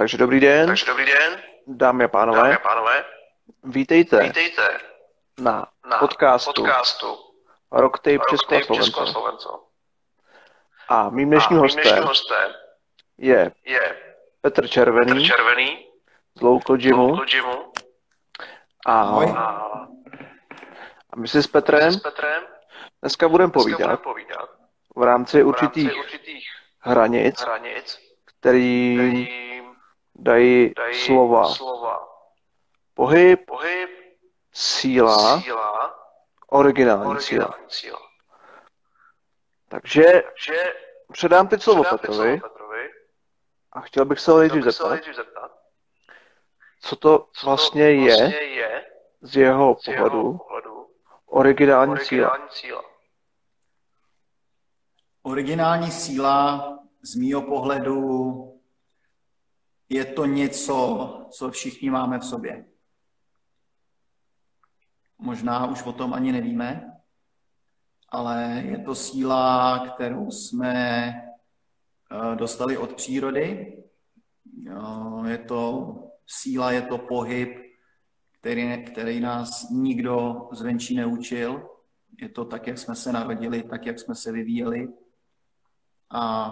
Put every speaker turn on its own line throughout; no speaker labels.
Takže dobrý den.
Takže dobrý den,
dámy a pánové.
dámy a pánové.
Vítejte,
Vítejte
na,
na
podcastu,
podcastu
Rocktape Česko a
Rocktape Česko a
Slovensko.
Slovensko.
A mým dnešním
a mým
hostem
dnešním hostem
je
je
Petr Červený
Petr Červený
z Local Gymu.
Local Gymu.
A,
Ahoj.
A
my si s Petrem
s Petrem
dneska budeme
dneska budeme
povídat
povídat
v rámci
v rámci
určitých
určitých
hranic,
hranic,
který
kterým
dají
dají
slova
slova
pohyb,
pohyb,
síla,
síla,
originální síla.
originální síla.
Takže
Takže
předám teď slovo Petrovi a chtěl bych se ho nejdřív zeptat,
zeptat,
co to
co
vlastně
to
je
vlastně je
z jeho
z jeho
pohledu
pohledu
originální síla.
originální síla.
Originální síla z mýho pohledu je to něco, co všichni máme v sobě. Možná už o tom ani nevíme, ale je to síla, kterou jsme eh, dostali od přírody. Jo, Je to síla, je to pohyb, který, který nás nikdo zvenčí neučil. Je to tak, jak jsme se narodili, tak, jak jsme se vyvíjeli. A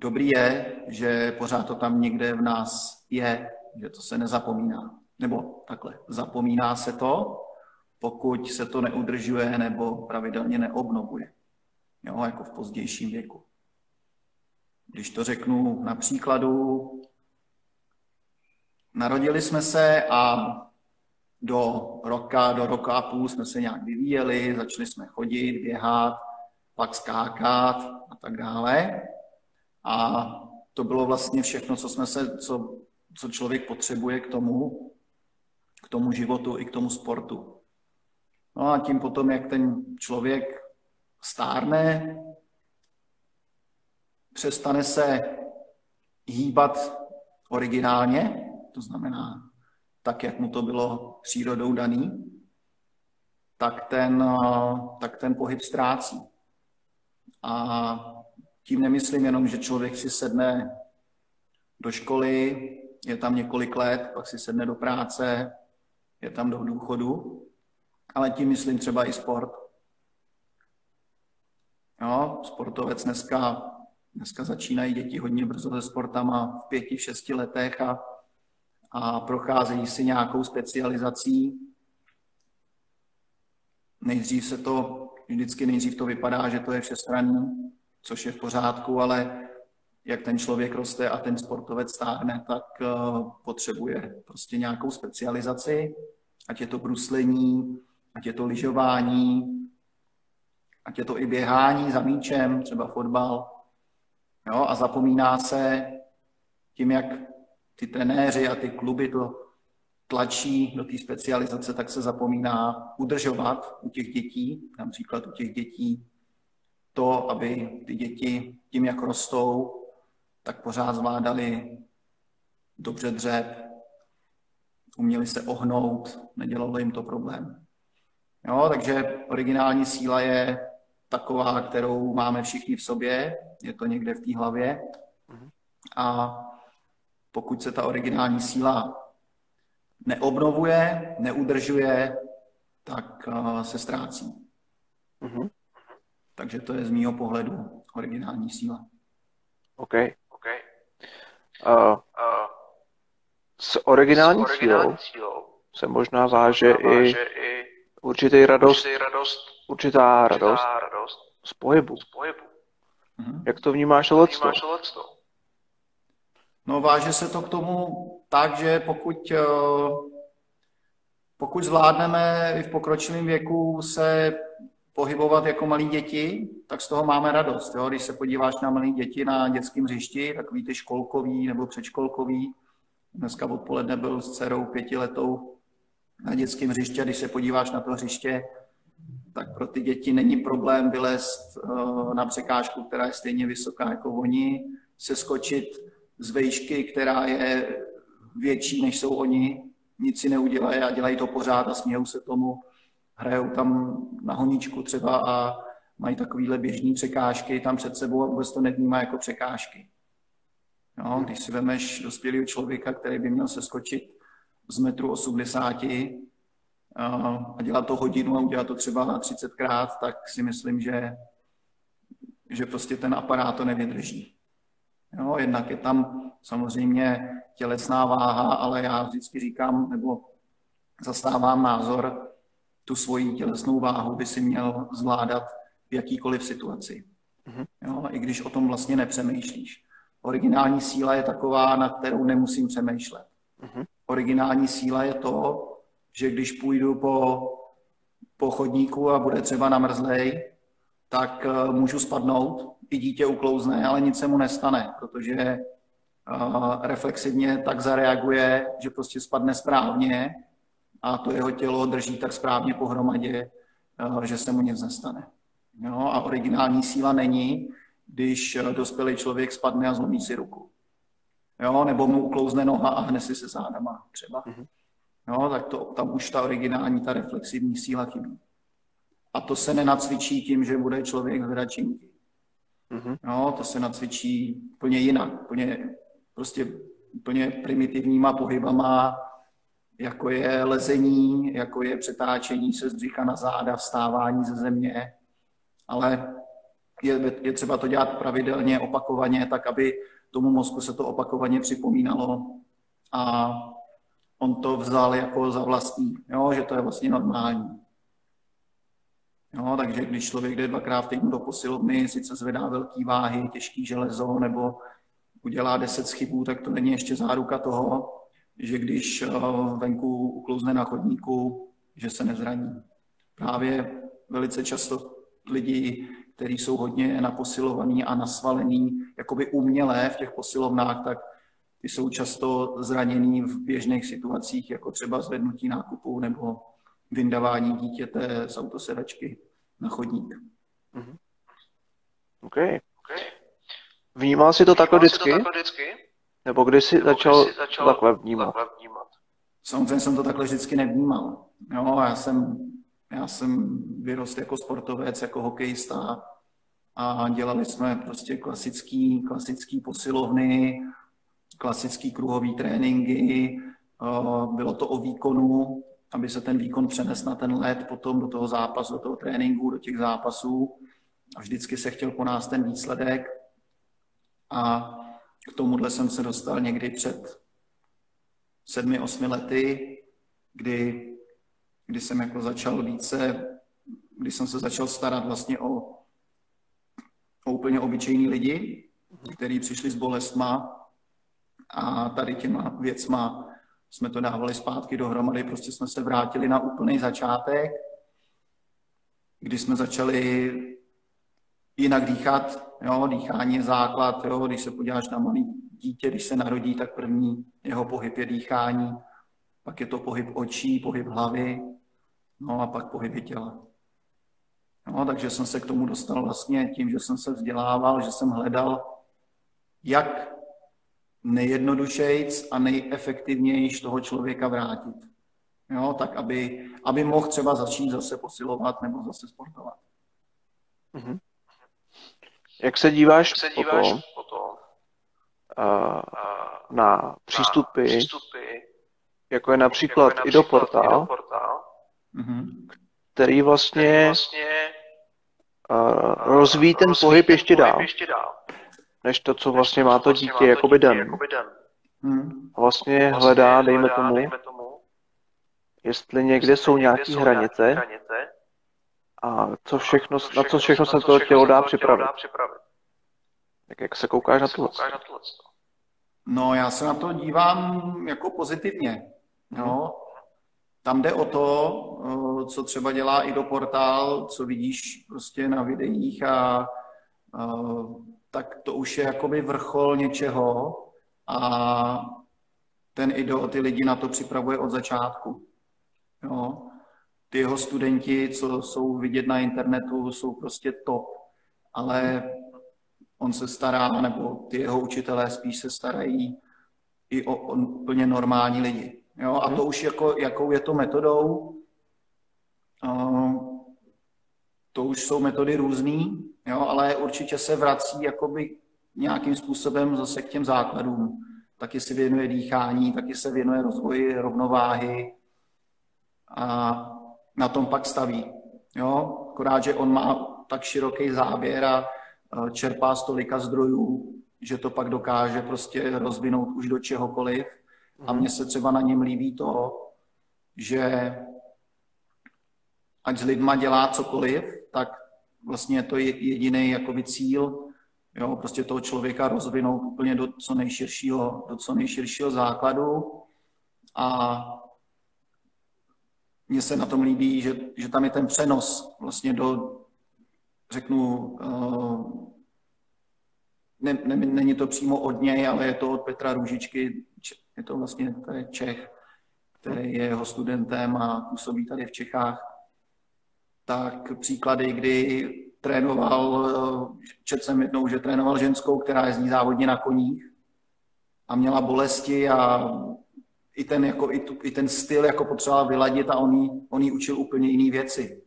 dobrý je, že pořád to tam někde v nás je, že to se nezapomíná. Nebo takhle, zapomíná se to, pokud se to neudržuje nebo pravidelně neobnovuje. Jo, jako v pozdějším věku. Když to řeknu na příkladu, narodili jsme se a do roka, do roka a půl jsme se nějak vyvíjeli, začali jsme chodit, běhat, pak skákat a tak dále. A to bylo vlastně všechno, co, jsme se, co, co člověk potřebuje k tomu, k tomu životu i k tomu sportu. No a tím potom, jak ten člověk stárne, přestane se hýbat originálně, to znamená tak, jak mu to bylo přírodou daný, tak ten, tak ten pohyb ztrácí. A tím nemyslím jenom, že člověk si sedne do školy, je tam několik let, pak si sedne do práce, je tam do důchodu, ale tím myslím třeba i sport. Jo, sportovec dneska, dneska začínají děti hodně brzo se sportama v pěti, v šesti letech a, a procházejí si nějakou specializací. Nejdřív se to, vždycky nejdřív to vypadá, že to je všestranný, což je v pořádku, ale jak ten člověk roste a ten sportovec stáhne, tak uh, potřebuje prostě nějakou specializaci, ať je to bruslení, ať je to lyžování, ať je to i běhání za míčem, třeba fotbal. Jo, a zapomíná se tím, jak ty trenéři a ty kluby to tlačí do té specializace, tak se zapomíná udržovat u těch dětí, například u těch dětí to, aby ty děti tím, jak rostou, tak pořád zvládali dobře dřep, uměli se ohnout, nedělalo jim to problém. Jo, takže originální síla je taková, kterou máme všichni v sobě, je to někde v té hlavě. A pokud se ta originální síla neobnovuje, neudržuje, tak uh, se ztrácí.
Mhm.
Takže to je z mýho pohledu originální síla.
OK.
Okay.
Uh,
Uh,
s originální,
s
sílou
originální sílou
se možná váže i
váže i
určitý radost,
určitý radost,
určitá radost
určitá radost
z pohybu.
z pohybu.
Mhm.
Jak to vnímáš tohleto?
No váže se to k tomu tak, že pokud, eh, pokud zvládneme i v pokročilém věku se pohybovat jako malí děti, tak z toho máme radost. Jo? Když se podíváš na malé děti na dětském hřišti, takový ty školkový nebo předškolkový, dneska odpoledne byl s dcerou pětiletou na dětském hřiště, když se podíváš na to hřiště, tak pro ty děti není problém vylézt eh, na překážku, která je stejně vysoká jako oni, se skočit z vejšky, která je větší, než jsou oni, nic si neudělají a dělají to pořád a smějou se tomu. Hrajou tam na honíčku třeba a mají takovýhle běžné překážky tam před sebou a vůbec to nevnímá jako překážky. Jo, když si vemeš dospělého člověka, který by měl se skočit z metru 80 a dělat to hodinu a udělat to třeba 30krát, tak si myslím, že, že prostě ten aparát to nevydrží. Jo, jednak je tam samozřejmě tělesná váha, ale já vždycky říkám, nebo zastávám názor, tu svoji tělesnou váhu by si měl zvládat v jakýkoliv situaci. Mm-hmm. Jo, I když o tom vlastně nepřemýšlíš. Originální síla je taková, na kterou nemusím přemýšlet. Mm-hmm. Originální síla je to, že když půjdu po, po chodníku a bude třeba namrzlej, tak uh, můžu spadnout, i dítě uklouzne, ale nic se mu nestane, protože uh, reflexivně tak zareaguje, že prostě spadne správně a to jeho tělo drží tak správně pohromadě, uh, že se mu nic nestane. Jo? A originální síla není, když dospělý člověk spadne a zlomí si ruku. Jo? Nebo mu uklouzne noha a hne si se zádama třeba. Mm-hmm. Jo? Tak to, tam už ta originální, ta reflexivní síla chybí. A to se nenacvičí tím, že bude člověk hledat činky. Mm-hmm. Jo? To se nacvičí úplně jinak, úplně, prostě úplně primitivníma pohybama, jako je lezení, jako je přetáčení se z břicha na záda, vstávání ze země, ale je, je třeba to dělat pravidelně, opakovaně, tak aby tomu mozku se to opakovaně připomínalo a on to vzal jako za vlastní, jo, že to je vlastně normální. Jo, takže když člověk jde dvakrát v týdnu do posilovny, sice zvedá velký váhy, těžký železo nebo udělá deset schybů, tak to není ještě záruka toho, že když eh, venku uklouzne na chodníku, že se nezraní. Právě velice často lidi, kteří jsou hodně naposilovaní a nasvalený, jakoby umělé v těch posilovnách, tak ty jsou často zranění v běžných situacích, jako třeba zvednutí nákupu nebo vyndavání dítěte z autosedačky na chodník.
Mm-hmm. OK. Vnímal jsi to takhle vždycky? Nebo kdy jsi, začal, kdy jsi začal takhle vnímat? takhle vnímat?
Samozřejmě jsem to takhle vždycky nevnímal. Jo, já jsem, já jsem vyrost jako sportovec, jako hokejista a dělali jsme prostě klasický, klasický posilovny, klasický kruhový tréninky, bylo to o výkonu, aby se ten výkon přenes na ten let, potom do toho zápasu, do toho tréninku, do těch zápasů. A vždycky se chtěl po nás ten výsledek. A k tomuhle jsem se dostal někdy před sedmi, osmi lety, kdy, kdy jsem jako začal více, kdy jsem se začal starat vlastně o, o úplně obyčejní lidi, kteří přišli s bolestma. A tady těma věcma jsme to dávali zpátky dohromady, prostě jsme se vrátili na úplný začátek, kdy jsme začali jinak dýchat, jo, dýchání je základ, jo, když se podíváš na malý dítě, když se narodí, tak první jeho pohyb je dýchání, pak je to pohyb očí, pohyb hlavy, no a pak pohyby těla. No, takže jsem se k tomu dostal vlastně tím, že jsem se vzdělával, že jsem hledal, jak nejjednodušejc a nejefektivněji toho člověka vrátit. Jo, tak aby, aby mohl třeba začít zase posilovat nebo zase sportovat. Mm-hmm.
Jak se díváš, Jak se díváš potom, potom uh, na přístupy, na přístupy, jako je například, jako je například i do portál, mm-hmm. který vlastně, vlastně uh, rozvíjí ten pohyb ještě dál. Ještě dál než to, co vlastně má to dítě jakoby den. Hmm. A vlastně hledá, dejme tomu, jestli někde jsou nějaké hranice a co všechno, na co všechno se to tělo dá připravit. Tak jak se koukáš na to?
No, já se na to dívám jako pozitivně. No. Tam jde o to, co třeba dělá i do portál, co vidíš prostě na videích a tak to už je jakoby vrchol něčeho a ten idol ty lidi na to připravuje od začátku. Jo. Ty jeho studenti, co jsou vidět na internetu, jsou prostě top, ale on se stará, nebo ty jeho učitelé spíš se starají i o, o úplně normální lidi. Jo? A to už jako, jakou je to metodou, to už jsou metody různý, jo, ale určitě se vrací jakoby nějakým způsobem zase k těm základům. Taky se věnuje dýchání, taky se věnuje rozvoji rovnováhy a na tom pak staví. Jo? Akorát, že on má tak široký záběr a čerpá z tolika zdrojů, že to pak dokáže prostě rozvinout už do čehokoliv. A mně se třeba na něm líbí to, že ať s lidma dělá cokoliv, tak vlastně je to jediný jakoby cíl, jo, prostě toho člověka rozvinout úplně do co nejširšího, do co nejširšího základu a mně se na tom líbí, že, že tam je ten přenos vlastně do, řeknu, uh, ne, ne, není to přímo od něj, ale je to od Petra Růžičky, je to vlastně je Čech, který je jeho studentem a působí tady v Čechách. Tak příklady, kdy trénoval, četl jsem jednou, že trénoval ženskou, která jezdí závodně na koních a měla bolesti a i ten, jako, i, tu, i ten styl jako potřeboval vyladit a on jí, on jí učil úplně jiné věci.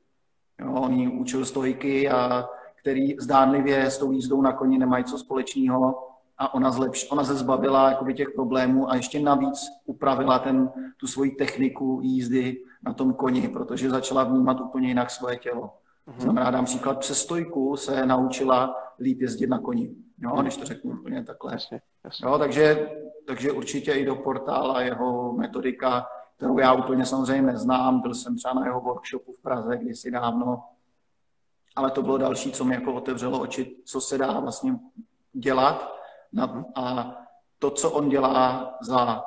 Jo, on jí učil stojky a který zdánlivě s tou jízdou na koni nemají co společného a ona, zlepš, ona se zbavila jakoby, těch problémů a ještě navíc upravila ten, tu svoji techniku jízdy na tom koni, protože začala vnímat úplně jinak svoje tělo. Mm-hmm. Znamená, dám příklad, přes stojku se naučila líp jezdit na koni. Jo, mm-hmm. když to řeknu úplně takhle. Jasně, jasně. Jo, takže, takže určitě i do portála jeho metodika, kterou já úplně samozřejmě neznám, byl jsem třeba na jeho workshopu v Praze kdysi dávno, ale to bylo další, co mi jako otevřelo oči, co se dá vlastně dělat na, a to, co on dělá za,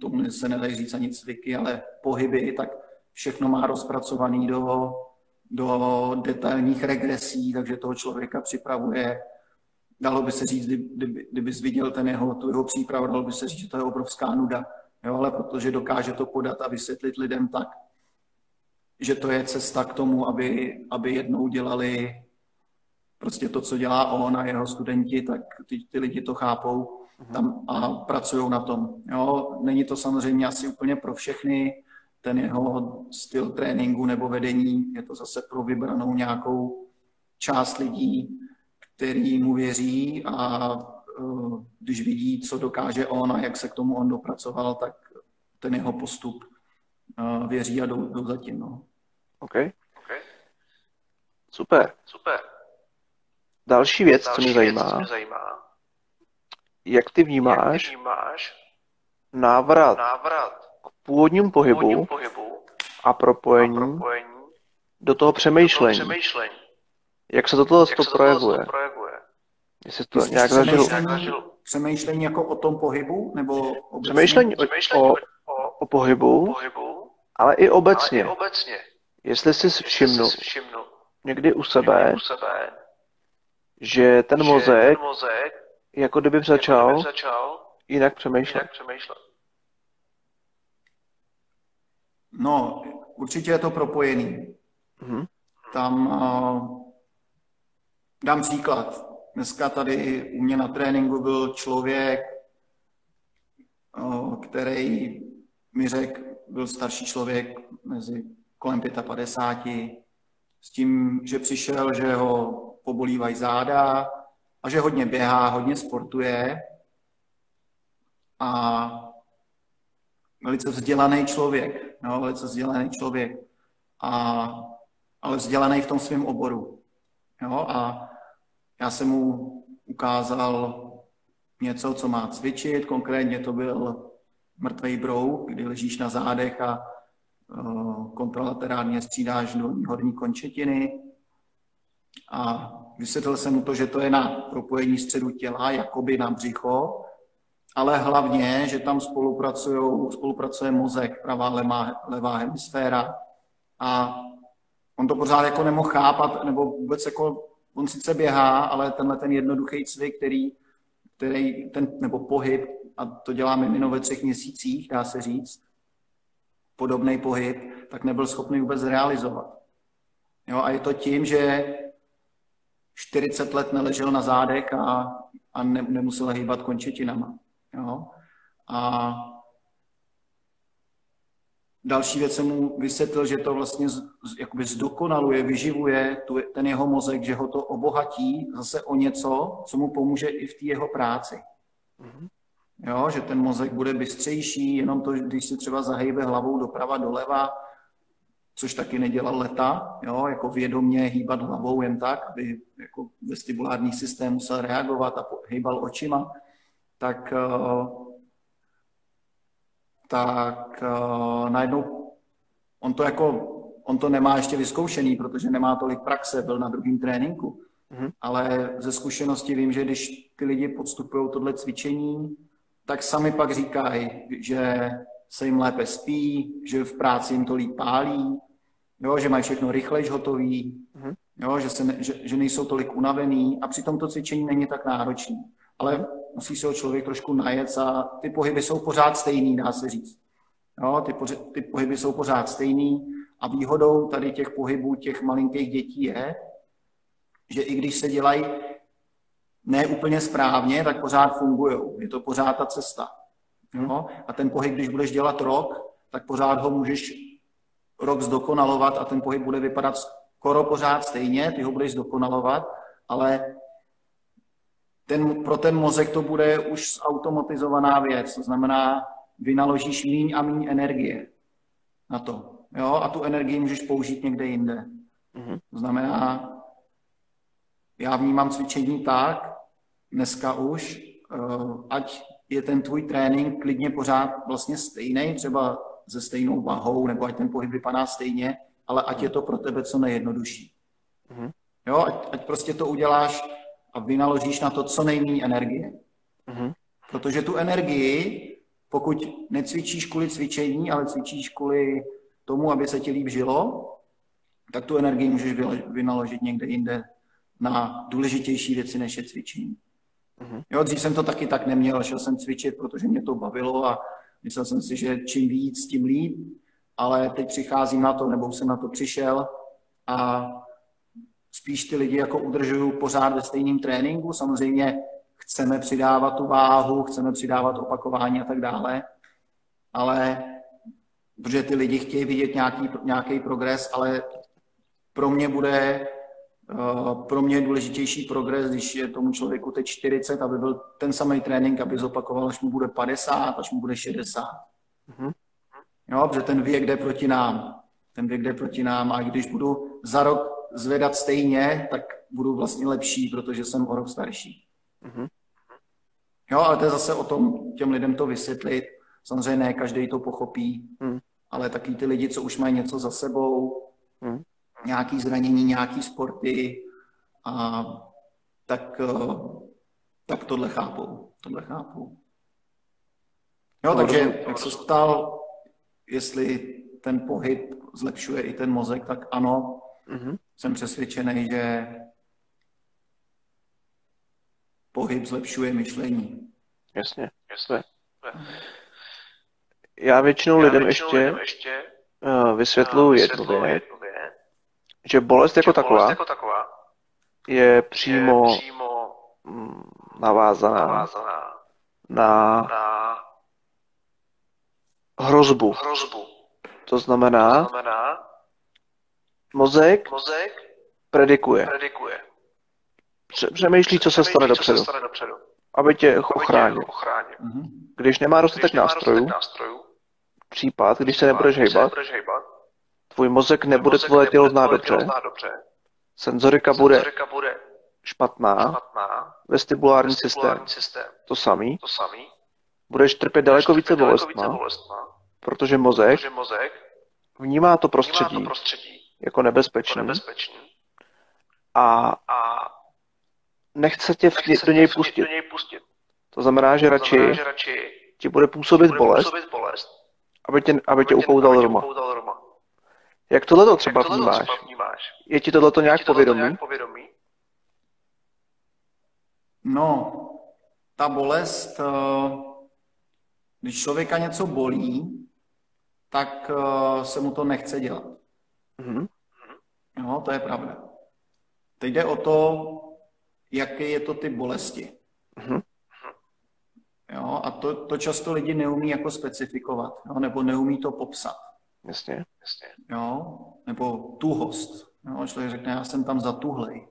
tomu se nedají říct ani cviky, ale pohyby, tak všechno má rozpracovaný do, do detailních regresí, takže toho člověka připravuje. Dalo by se říct, kdyby, kdybys viděl ten jeho, tu jeho přípravu, dalo by se říct, že to je obrovská nuda. Jo, ale protože dokáže to podat a vysvětlit lidem tak, že to je cesta k tomu, aby, aby jednou dělali prostě to, co dělá on a jeho studenti, tak ty, ty lidi to chápou tam a pracují na tom. Jo, není to samozřejmě asi úplně pro všechny, ten jeho styl tréninku nebo vedení, je to zase pro vybranou nějakou část lidí, který mu věří a uh, když vidí, co dokáže on a jak se k tomu on dopracoval, tak ten jeho postup uh, věří a jdou, jdou zatím. No.
OK. okay. Super. Super. Další věc, Další co, mě zajímá, co mě zajímá, jak ty vnímáš, jak ty vnímáš návrat, návrat k původnímu pohybu, původním pohybu a propojení, a propojení do toho přemýšlení. Do toho přemýšlení. Jak se toto to projevuje? To projevuje?
Jestli to nějak zažil. Přemýšlení jako o tom pohybu? Nebo
obecně? Přemýšlení o, o, o, o pohybu, pohybu, ale i obecně. Ale i obecně. Jestli jsi všimnul, někdy u sebe, u sebe že ten že mozek, ten mozek jako kdyby začal, jako kdyby začal jinak přemýšlet. Jinak přemýšlet.
No, určitě je to propojený. Mm-hmm. Tam uh, dám příklad. Dneska tady u mě na tréninku byl člověk, který mi řekl, byl starší člověk mezi kolem 55, s tím, že přišel, že ho pobolívají záda a že hodně běhá, hodně sportuje a velice vzdělaný člověk, no, velice vzdělaný člověk, a, ale vzdělaný v tom svém oboru. Jo, a já jsem mu ukázal něco, co má cvičit, konkrétně to byl mrtvý brouk, kdy ležíš na zádech a kontralaterálně střídáš dolní horní končetiny. A vysvětlil jsem mu to, že to je na propojení středu těla, jakoby na břicho, ale hlavně, že tam spolupracuje mozek, pravá, levá, levá hemisféra. A on to pořád jako nemohl chápat, nebo vůbec jako, on sice běhá, ale tenhle ten jednoduchý cvik, který, který ten, nebo pohyb, a to děláme mimo ve třech měsících, dá se říct, podobný pohyb, tak nebyl schopný vůbec realizovat. Jo, a je to tím, že 40 let neležel na zádech a, a ne, nemusel hýbat končetinama. Jo? A další věc jsem mu vysvětlil, že to vlastně z, jakoby zdokonaluje, vyživuje tu, ten jeho mozek, že ho to obohatí zase o něco, co mu pomůže i v té jeho práci. Mm-hmm. Jo, že ten mozek bude bystřejší, jenom to, když si třeba zahejbe hlavou doprava, doleva, což taky nedělal leta, jo, jako vědomě hýbat hlavou jen tak, aby jako vestibulární systém musel reagovat a hýbal očima, tak, eh, tak eh, najednou on to jako, on to nemá ještě vyzkoušený, protože nemá tolik praxe, byl na druhém tréninku, mm-hmm. ale ze zkušenosti vím, že když ty lidi podstupují tohle cvičení, tak sami pak říkají, že se jim lépe spí, že v práci jim to líp pálí, jo, že mají všechno rychlejš hotový, mm-hmm. jo, že, se ne, že, že nejsou tolik unavený a přitom to cvičení není tak náročné. Ale musí se ho člověk trošku najet a ty pohyby jsou pořád stejný, dá se říct. Jo, ty, poři, ty pohyby jsou pořád stejný a výhodou tady těch pohybů těch malinkých dětí je, že i když se dělají ne úplně správně, tak pořád fungují. Je to pořád ta cesta. Jo? A ten pohyb, když budeš dělat rok, tak pořád ho můžeš rok zdokonalovat a ten pohyb bude vypadat skoro pořád stejně, ty ho budeš zdokonalovat, ale ten, pro ten mozek to bude už automatizovaná věc, to znamená, vynaložíš míň a míň energie na to. Jo? A tu energii můžeš použít někde jinde. Mm-hmm. To znamená, já vnímám cvičení tak, dneska už, eh, ať je ten tvůj trénink klidně pořád vlastně stejný, třeba se stejnou váhou, nebo ať ten pohyb vypadá stejně, ale ať je to pro tebe co nejjednodušší. Mm-hmm. Jo, ať, ať prostě to uděláš a vynaložíš na to co nejméně energie. Mm-hmm. Protože tu energii, pokud necvičíš kvůli cvičení, ale cvičíš kvůli tomu, aby se ti líp žilo, tak tu energii můžeš vynaložit někde jinde na důležitější věci, než je cvičení. Mm-hmm. Jo, dřív jsem to taky tak neměl, šel jsem cvičit, protože mě to bavilo a myslel jsem si, že čím víc, tím líp, ale teď přicházím na to, nebo jsem na to přišel a spíš ty lidi jako udržuju pořád ve stejném tréninku. Samozřejmě chceme přidávat tu váhu, chceme přidávat opakování a tak dále, ale protože ty lidi chtějí vidět nějaký, nějaký progres, ale pro mě bude Eh, pro mě je důležitější progres, když je tomu člověku teď 40, aby byl ten samý trénink, aby zopakoval, až mu bude 50, až mu bude 60. Mm-hmm. Jo, protože ten věk jde proti nám. Ten věk jde proti nám a když budu za rok zvedat stejně, tak budu vlastně lepší, protože jsem o rok starší. Mm-hmm. Jo, ale to je zase o tom těm lidem to vysvětlit. Samozřejmě ne každý to pochopí, mm. ale taky ty lidi, co už mají něco za sebou, mm nějaký zranění, nějaký sporty, a tak, eh, tak tohle chápou. Tohle chápou. Jo, takže jak se ptal, jestli ten pohyb zlepšuje i ten mozek, tak ano, mm-hmm. jsem přesvědčený, že pohyb zlepšuje myšlení.
Jasně, jasně. Já většinou Já lidem většinou ještě, lidem ještě uh, vysvětluji jednu věc, že bolest jako, že taková, bolest jako taková je přímo, je přímo mm, navázaná, navázaná na, na hrozbu. hrozbu. To znamená, to znamená mozek, mozek predikuje. predikuje. Přemýšlí, co se stane dopředu. Se stane dopředu. Aby tě ochránil. ochránil. Mhm. Když nemá dostatek nástrojů, nástrojů, případ, když se nebudeš hejbat, Tvůj mozek nebude tvoje tělo znát dobře. Senzorika bude špatná. Vestibulární systém to samý. Budeš trpět daleko více bolestma, protože mozek vnímá to prostředí jako nebezpečný a nechce tě do něj pustit. To znamená, že radši ti bude působit bolest, aby tě, aby tě upoudal doma. Jak tohle to třeba vnímáš? Je ti tohle nějak povědomí? nějak povědomí?
No, ta bolest, eh, když člověka něco bolí, tak eh, se mu to nechce dělat. Mm-hmm. Jo, to je pravda. Teď jde o to, jaké je to ty bolesti. Mm-hmm. Jo, a to, to často lidi neumí jako specifikovat, jo, nebo neumí to popsat.
Jasně.
Jo? Nebo tuhost. Jo? Člověk řekne, já jsem tam zatuhlej.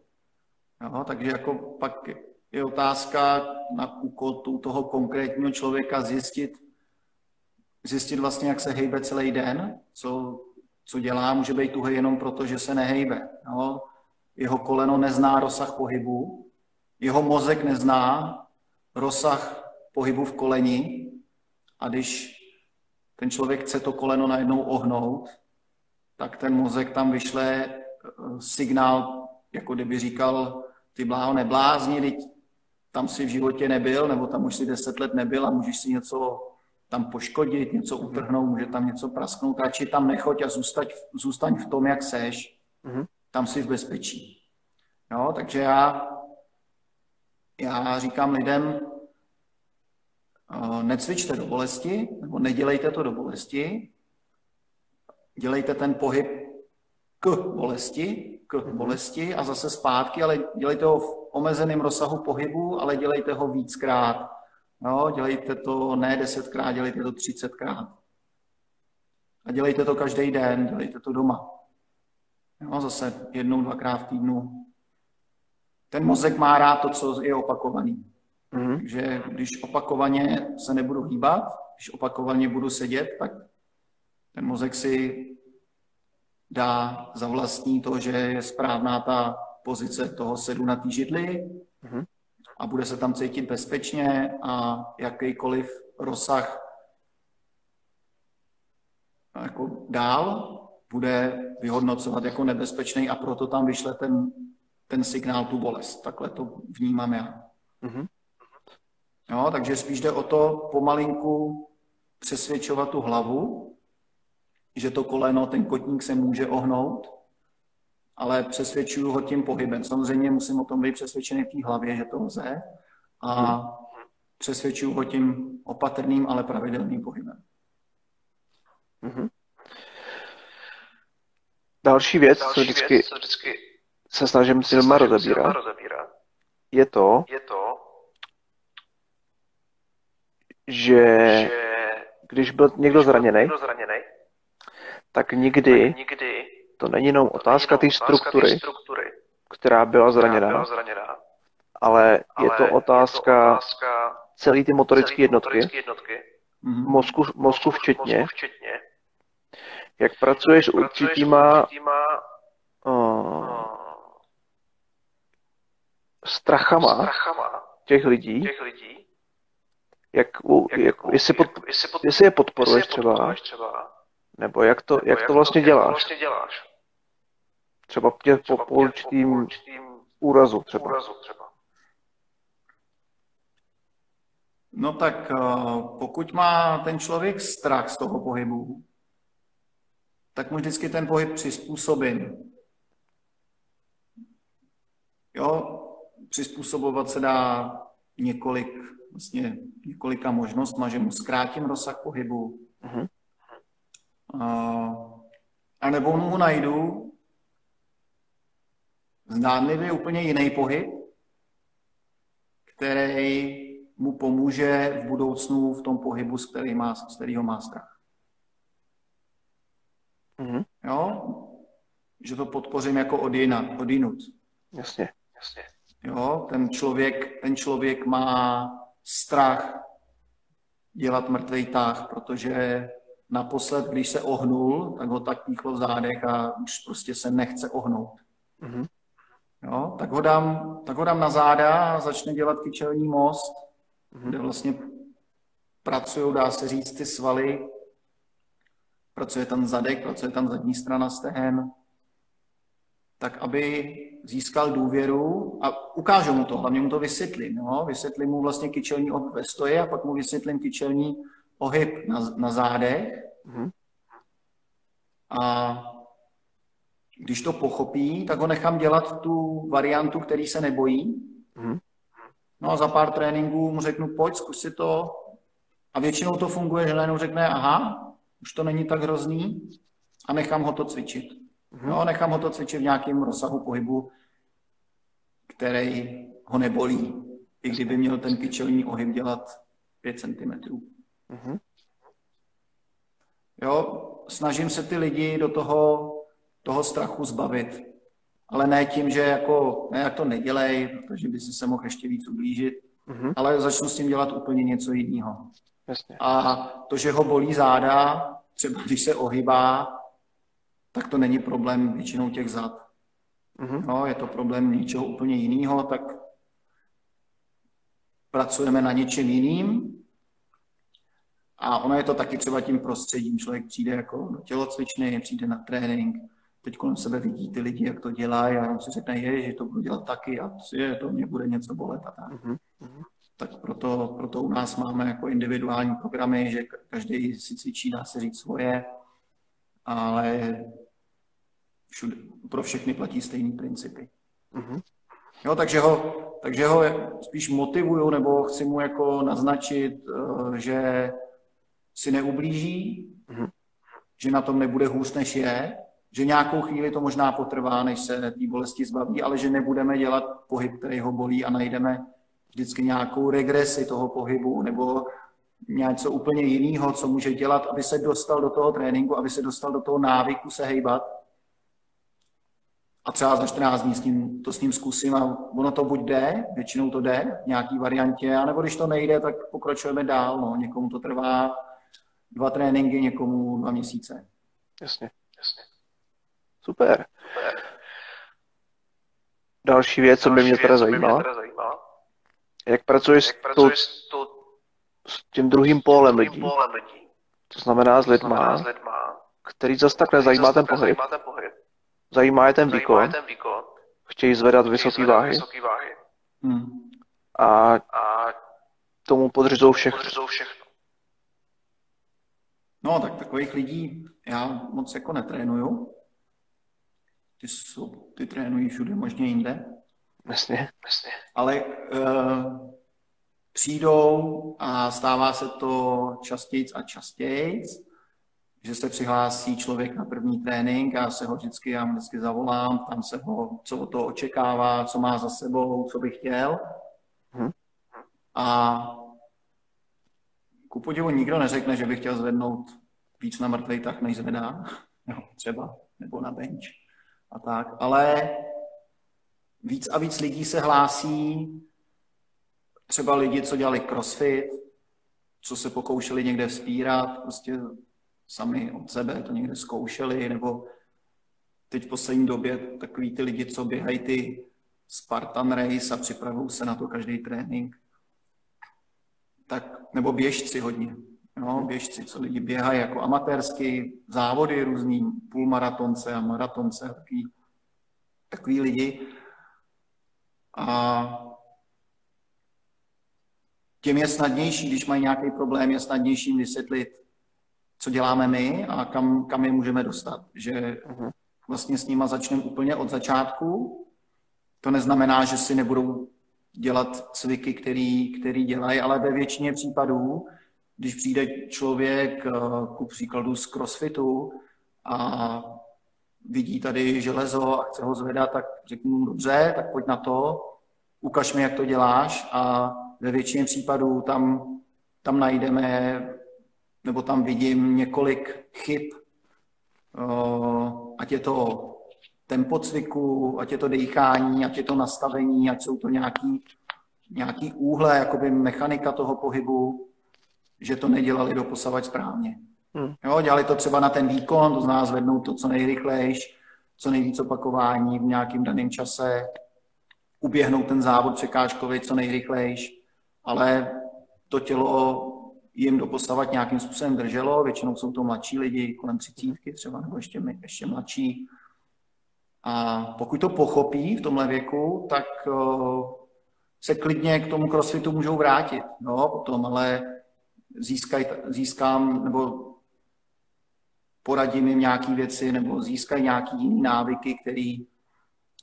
Jo? Takže jako pak je otázka na úkol toho konkrétního člověka zjistit, zjistit vlastně, jak se hejbe celý den, co, co dělá, může být tuhý jenom proto, že se nehejbe. Jo? Jeho koleno nezná rozsah pohybu, jeho mozek nezná rozsah pohybu v koleni a když ten člověk chce to koleno najednou ohnout, tak ten mozek tam vyšle eh, signál, jako kdyby říkal, ty bláho neblázni, teď tam si v životě nebyl, nebo tam už si deset let nebyl a můžeš si něco tam poškodit, něco mhm. utrhnout, může tam něco prasknout, radši tam nechoď a zůstaň, zůstaň v tom, jak seš, mm-hmm. tam si v bezpečí. Jo, takže já, já říkám lidem, necvičte do bolesti, nebo nedělejte to do bolesti, dělejte ten pohyb k bolesti, k mm-hmm. bolesti a zase zpátky, ale dělejte ho v omezeném rozsahu pohybu, ale dělejte ho víckrát. Jo, dělejte to ne desetkrát, dělejte to třicetkrát. A dělejte to každý den, dělejte to doma. Jo, zase jednou, dvakrát v týdnu. Ten mozek má rád to, co je opakovaný. Mm-hmm. Takže když opakovaně se nebudu hýbat, když opakovaně budu sedět, tak ten mozek si dá za vlastní to, že je správná ta pozice toho sedu na té židli mm-hmm. A bude se tam cítit bezpečně a jakýkoliv rozsah jako dál bude vyhodnocovat jako nebezpečný a proto tam vyšle ten, ten signál, tu bolest. Takhle to vnímám já. Mm-hmm. Jo, takže spíš jde o to pomalinku přesvědčovat tu hlavu, že to koleno, ten kotník se může ohnout, ale přesvědčuju ho tím pohybem. Samozřejmě musím o tom být přesvědčený v té hlavě, že to lze a přesvědčuju ho tím opatrným, ale pravidelným pohybem. Mm-hmm.
Další věc, Další co, vždycky věc co vždycky se snažím s lidma rozebírat, je to, je to že, že když byl někdo zraněný, tak nikdy, tak nikdy to není jenom otázka té struktury, struktury, která byla zraněná, byla zraněná. ale, ale je to otázka, celé ty motorické jednotky, jednotky. Mm-hmm. mozku, mozku včetně, mozku včetně, jak pracuješ s určitýma, uh, strachama, strachama těch lidí, těch lidí. Jak, jak, jak, jestli, pod, jestli, pod, jestli je podporuješ třeba, třeba nebo jak to, nebo jak, jak to vlastně, to, děláš? Jak to vlastně děláš? Třeba tě po, po určitým, úrazu třeba. Úrazu třeba.
No tak eh, pokud má ten člověk strach z toho pohybu, tak mu vždycky ten pohyb přizpůsobím. Jo, přizpůsobovat se dá několik, vlastně několika možnostma, že mu zkrátím rozsah pohybu, uh-huh. A nebo mu najdu zdánlivě úplně jiný pohyb, který mu pomůže v budoucnu v tom pohybu, z, který má, z kterého má strach. Mm-hmm. Jo? Že to podpořím jako od, jina, od jinut.
Jasně, jasně.
Jo? Ten, člověk, ten člověk má strach dělat mrtvý tah, protože naposled, když se ohnul, tak ho tak píchlo v zádech a už prostě se nechce ohnout. Mm-hmm. Jo, tak ho, dám, tak ho dám na záda a začne dělat kyčelní most, mm-hmm. kde vlastně pracují, dá se říct, ty svaly. Pracuje tam zadek, pracuje tam zadní strana stehen, tak aby získal důvěru a ukážu mu to, hlavně mu to vysvětlím. Jo? Vysvětlím mu vlastně kyčelní ohyb ve stoje a pak mu vysvětlím kyčelní ohyb na, na zádech. Mm-hmm. A když to pochopí, tak ho nechám dělat tu variantu, který se nebojí. Mm-hmm. No a za pár tréninků mu řeknu, pojď, zkus si to. A většinou to funguje, že najednou řekne, aha, už to není tak hrozný a nechám ho to cvičit. Mm-hmm. No, nechám ho to cvičit v nějakém rozsahu pohybu, který ho nebolí, i kdyby měl ten kyčelní ohyb dělat 5 cm. Mm-hmm. Jo, snažím se ty lidi do toho, toho strachu zbavit. Ale ne tím, že jako, ne, jak to nedělej, protože by si se mohl ještě víc ublížit, mm-hmm. ale začnu s tím dělat úplně něco jiného.
Jasně.
A to, že ho bolí záda, třeba když se ohybá, tak to není problém většinou těch zad. Mm-hmm. No, je to problém něčeho úplně jiného, tak pracujeme na něčem jiným. A ono je to taky třeba tím prostředím. Člověk přijde jako do tělocvičny, přijde na trénink, teď kolem sebe vidí ty lidi, jak to dělají a on si řekne, je, že to budu dělat taky a je, to mě bude něco bolet a tak. Mm-hmm. Tak proto, proto u nás máme jako individuální programy, že každý si cvičí, dá se říct svoje, ale všude, pro všechny platí stejný principy. Mm-hmm. Jo, takže ho, takže ho spíš motivuju, nebo chci mu jako naznačit, eh, že si neublíží, mm-hmm. že na tom nebude hůř, než je, že nějakou chvíli to možná potrvá, než se té bolesti zbaví, ale že nebudeme dělat pohyb, který ho bolí a najdeme vždycky nějakou regresi toho pohybu nebo něco úplně jiného, co může dělat, aby se dostal do toho tréninku, aby se dostal do toho návyku se hejbat a třeba za 14 dní s ním, to s ním zkusím a ono to buď jde, většinou to jde v nějaký variantě, anebo když to nejde, tak pokračujeme dál. No. Někomu to trvá dva tréninky, někomu dva měsíce.
Jasně. Super. Další věc, co by mě teda zajímala, jak pracuješ, jak pracuješ s, tou, s tím druhým pólem lidí, to znamená s lidma, který zase tak nezajímá ten pohyb, zajímá je ten výkon, chtějí zvedat vysoké váhy, vysoký váhy. Hmm. A, tomu podřizou všechno. podřizou všechno.
No, tak takových lidí já moc jako netrénuju. Ty, jsou, ty trénují všude možně jinde.
Jasně, jasně.
Ale uh, přijdou a stává se to častěji a častěji že se přihlásí člověk na první trénink, já se ho vždycky, já vždycky zavolám, tam se ho, co o to očekává, co má za sebou, co by chtěl. Hmm. A ku podivu nikdo neřekne, že by chtěl zvednout víc na mrtvej tak, než zvedá. Jo, třeba, nebo na bench a tak. Ale víc a víc lidí se hlásí, třeba lidi, co dělali crossfit, co se pokoušeli někde vzpírat, prostě sami od sebe to někde zkoušeli, nebo teď v poslední době takový ty lidi, co běhají ty Spartan Race a připravují se na to každý trénink. Tak, nebo běžci hodně. No, běžci, co lidi běhají jako amatérsky, závody různý, půlmaratonce a maratonce, takový, takový lidi. A těm je snadnější, když mají nějaký problém, je snadnější vysvětlit, co děláme my a kam, kam je můžeme dostat. Že mhm. vlastně s nima začneme úplně od začátku. To neznamená, že si nebudou dělat cviky, který, který dělají, ale ve většině případů, když přijde člověk eh, ku příkladu z crossfitu a vidí tady železo a chce ho zvedat, tak řeknu, dobře, tak pojď na to, ukaž mi, jak to děláš. A ve většině případů tam, tam najdeme nebo tam vidím několik chyb, ať je to tempo cviku, ať je to dýchání, ať je to nastavení, ať jsou to nějaký, nějaký úhle, jakoby mechanika toho pohybu, že to nedělali doposavať správně. Hmm. Jo, dělali to třeba na ten výkon, to znamená zvednout to co nejrychlejš, co nejvíc opakování v nějakém daném čase, uběhnout ten závod překážkový co nejrychlejš, ale to tělo jim doposavat nějakým způsobem drželo. Většinou jsou to mladší lidi, kolem třicítky třeba, nebo ještě, ještě mladší. A pokud to pochopí v tomhle věku, tak uh, se klidně k tomu crossfitu můžou vrátit. No, potom, ale získaj, získám, nebo poradím jim nějaké věci, nebo získají nějaké jiné návyky, který,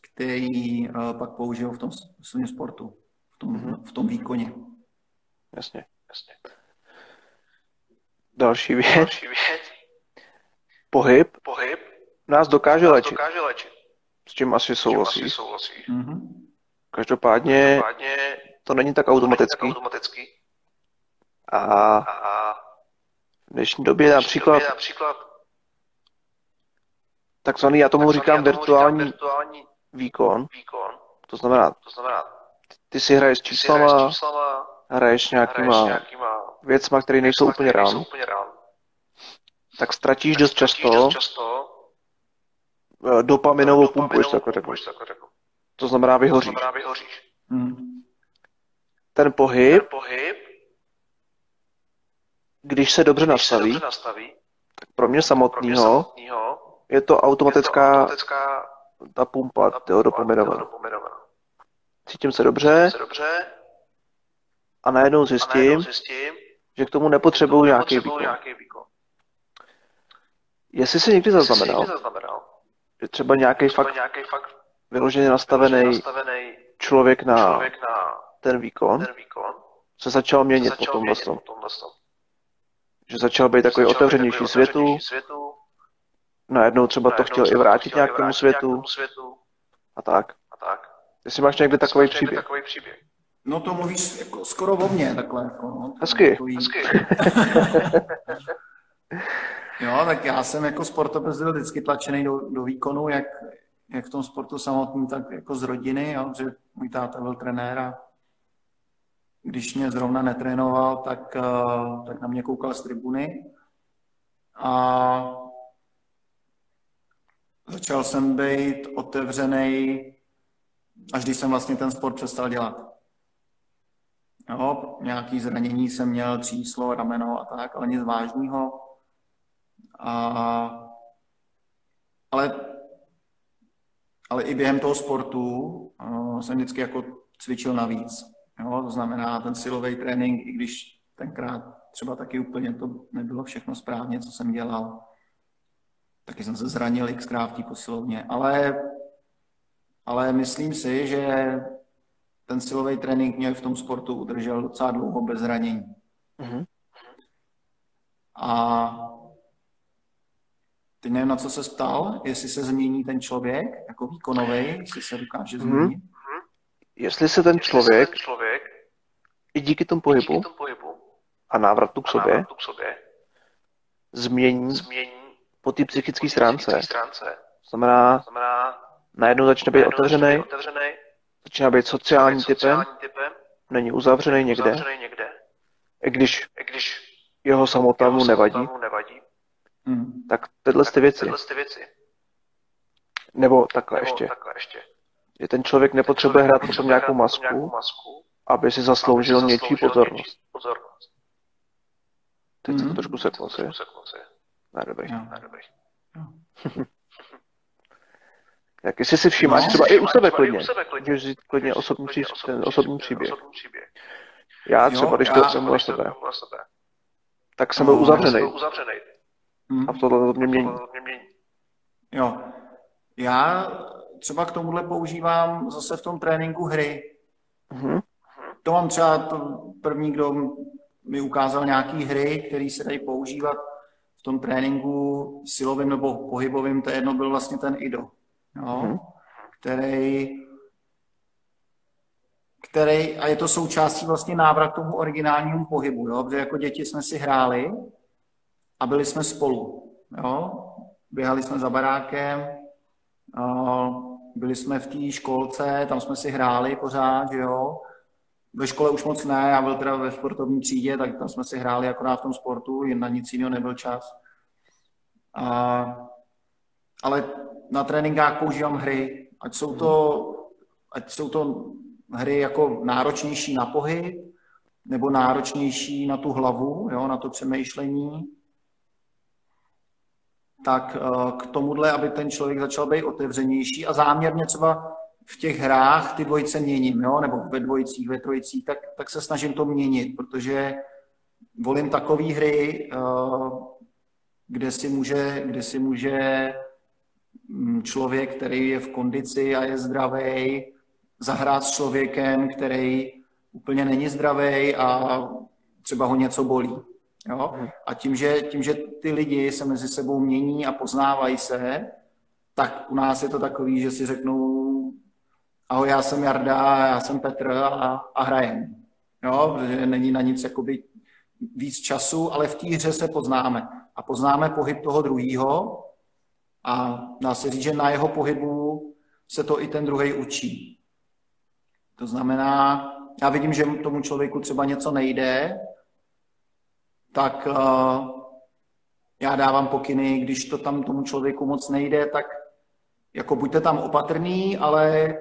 který uh, pak použijou v tom svém sportu, v tom, mm-hmm. v tom výkoně.
Jasně, jasně. Další věc. Další věc. Pohyb. Pohyb. Nás dokáže nás léčit. Dokáže léčit. S čím asi souhlasí. Asi souhlasí. Mm-hmm. Každopádně, Každopádně to není tak automatický. Není tak automatický. A, v dnešní době například, takzvaný, já tomu říkám, virtuální, říkám virtuální výkon. To znamená, to znamená ty si hraješ s číslama, hraješ nějakýma, věcma, které nejsou úplně reální. Tak ztratíš dost často, dost často eh, dopaminovou pumpu, ještě jako řeknu. To znamená vyhoříš. To znamená vyhoříš. Hmm. Ten pohyb, Ten pohyb když se dobře, nastaví, se nastaví, tak pro mě samotného je to automatická, je to automatická ta pumpa, ta dopaminová. Cítím se dobře, se dobře a najednou zjistím, a najednou zjistím že k tomu nepotřebuju nějaký výkon. nějaký výkon. Jestli si někdy zaznamenal, zaznamenal že třeba nějaký fakt, nějaký fakt vyloženě nastavený, nastavený člověk, na člověk na ten výkon, ten výkon se začal měnit se začal po tomhle tom. Že začal být takový začal otevřenější takový světu, světu, najednou třeba to chtěl i vrátit nějakému světu, světu a tak. A tak. Jestli máš někde takový příběh. Takový příběh.
No to mluvíš jako skoro o mně, takhle. Jako, no,
hezky, takový... hezky.
jo, tak já jsem jako sportovec byl vždycky tlačený do, do výkonu, jak, jak v tom sportu samotným, tak jako z rodiny, jo, že můj táta byl trenér a když mě zrovna netrénoval, tak, eh, tak na mě koukal z tribuny. A začal jsem být otevřený, až když jsem vlastně ten sport přestal dělat. Jo, nějaký zranění jsem měl, tříslo, rameno a tak, ale nic vážného. A, ale, ale i během toho sportu uh, jsem vždycky jako cvičil navíc. Jo, to znamená ten silový trénink, i když tenkrát třeba taky úplně to nebylo všechno správně, co jsem dělal. Taky jsem se zranil xkrát v té posilovně, ale, ale myslím si, že ten silový trénink mě v tom sportu udržel docela dlouho bez zranění. Mm-hmm. A teď nevím, na co se ptal, jestli se změní ten člověk jako výkonový, jestli se dokáže mhm. změnit. Mm-hmm.
Jestli se ten člověk, ten člověk i díky tomu pohybu, díky tomu pohybu a návratu k, a sobě, návratu k sobě změní, změní po té psychické stránce. stránce. Znamená, znamená, najednou začne být otevřený, otevřený Začíná být sociální typem, typem není uzavřený někde, uzavřený někde. I když, I když jeho samota mu nevadí, nevadí. Hmm. tak tyhle ty věci. ty věci. Nebo takhle, Nebo ještě. takhle ještě. Že ten člověk nepotřebuje hrát potom nějakou masku, nějakou masku, aby si zasloužil, aby si zasloužil něčí pozornost. pozornost. Teď hmm. se to trošku seklo, si. Ne, dobrý. Jak jestli si všimáš, no, třeba i u sebe klidně, můžeš říct klidně osobní, pří, ten osobní příběh. Já třeba, když to jsem u sebe, tak jsem byl no, uzavřený. A v tohle to mě mění.
Jo. Já třeba k tomuhle používám zase v tom tréninku hry. Mm-hmm. To mám třeba to první, kdo mi ukázal nějaký hry, které se dají používat v tom tréninku silovým nebo pohybovým, to jedno byl vlastně ten IDO jo, mm-hmm. který, který, a je to součástí vlastně návrat tomu originálnímu pohybu, jo, protože jako děti jsme si hráli a byli jsme spolu, jo, běhali jsme za barákem, byli jsme v té školce, tam jsme si hráli pořád, že jo, ve škole už moc ne, já byl teda ve sportovní třídě, tak tam jsme si hráli akorát v tom sportu, jen na nic jiného nebyl čas. A, ale na tréninkách používám hry, ať jsou to, ať jsou to hry jako náročnější na pohyb, nebo náročnější na tu hlavu, jo, na to přemýšlení, tak eh, k tomuhle, aby ten člověk začal být otevřenější a záměrně třeba v těch hrách ty dvojice měním, jo, nebo ve dvojicích, ve trojicích, tak, tak se snažím to měnit, protože volím takové hry, eh, kde si může, kde si může Mm, člověk, který je v kondici a je zdravý, zahrát s člověkem, který úplně není zdravý a třeba ho něco bolí. Jo? Mhm. A tím že, tím, že ty lidi se mezi sebou mění a poznávají se, tak u nás je to takový, že si řeknou ahoj, já jsem Jarda, já jsem Petr a, a hrajem. Jo? Není na nic jakoby víc času, ale v té hře se poznáme. A poznáme pohyb toho druhého A dá se říct, že na jeho pohybu se to i ten druhý učí. To znamená, já vidím, že tomu člověku třeba něco nejde, tak uh, já dávám pokyny, když to tam tomu člověku moc nejde, tak jako buďte tam opatrný, ale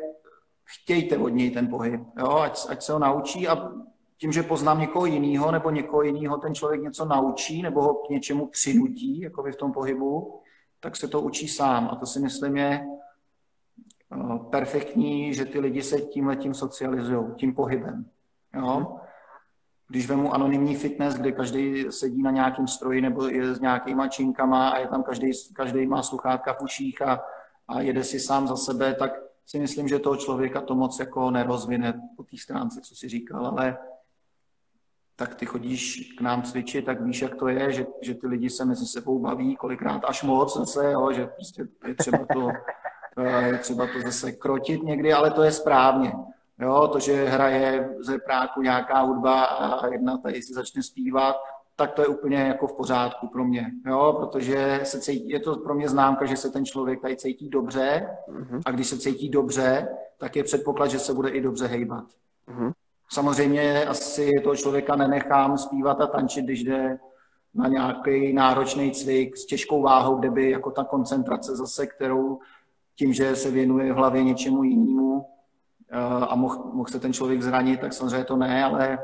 chtějte od něj ten pohyb, jo? Ať, ať se ho naučí a tím, že poznám někoho jiného nebo někoho jiného, ten člověk něco naučí nebo ho k něčemu přinutí, jako v tom pohybu, tak se to učí sám. A to si myslím je uh, perfektní, že ty lidi se tím letím socializují, tím pohybem. Jo? Když vemu anonymní fitness, kde každý sedí na nějakém stroji nebo je s nějakýma činkama a je tam každý, každý má sluchátka v uších a, a jede si sám za sebe, tak si myslím, že toho člověka to moc jako nerozvine po té stránce, co si říkal, ale tak ty chodíš k nám cvičit, tak víš, jak to je, že, že ty lidi se mezi sebou baví, kolikrát až moc zase, jo, že prostě je třeba to, je třeba to zase krotit někdy, ale to je správně. Jo, to, že hraje ze práku nějaká hudba a jedna tady si začne zpívat, tak to je úplně jako v pořádku pro mě, jo, protože se cítí, je to pro mě známka, že se ten člověk tady cítí dobře mm-hmm. a když se cítí dobře, tak je předpoklad, že se bude i dobře hejbat. Mm-hmm. Samozřejmě asi toho člověka nenechám zpívat a tančit, když jde na nějaký náročný cvik s těžkou váhou, kde by jako ta koncentrace zase, kterou tím, že se věnuje v hlavě něčemu jinému a mohl, mohl se ten člověk zranit, tak samozřejmě to ne, ale,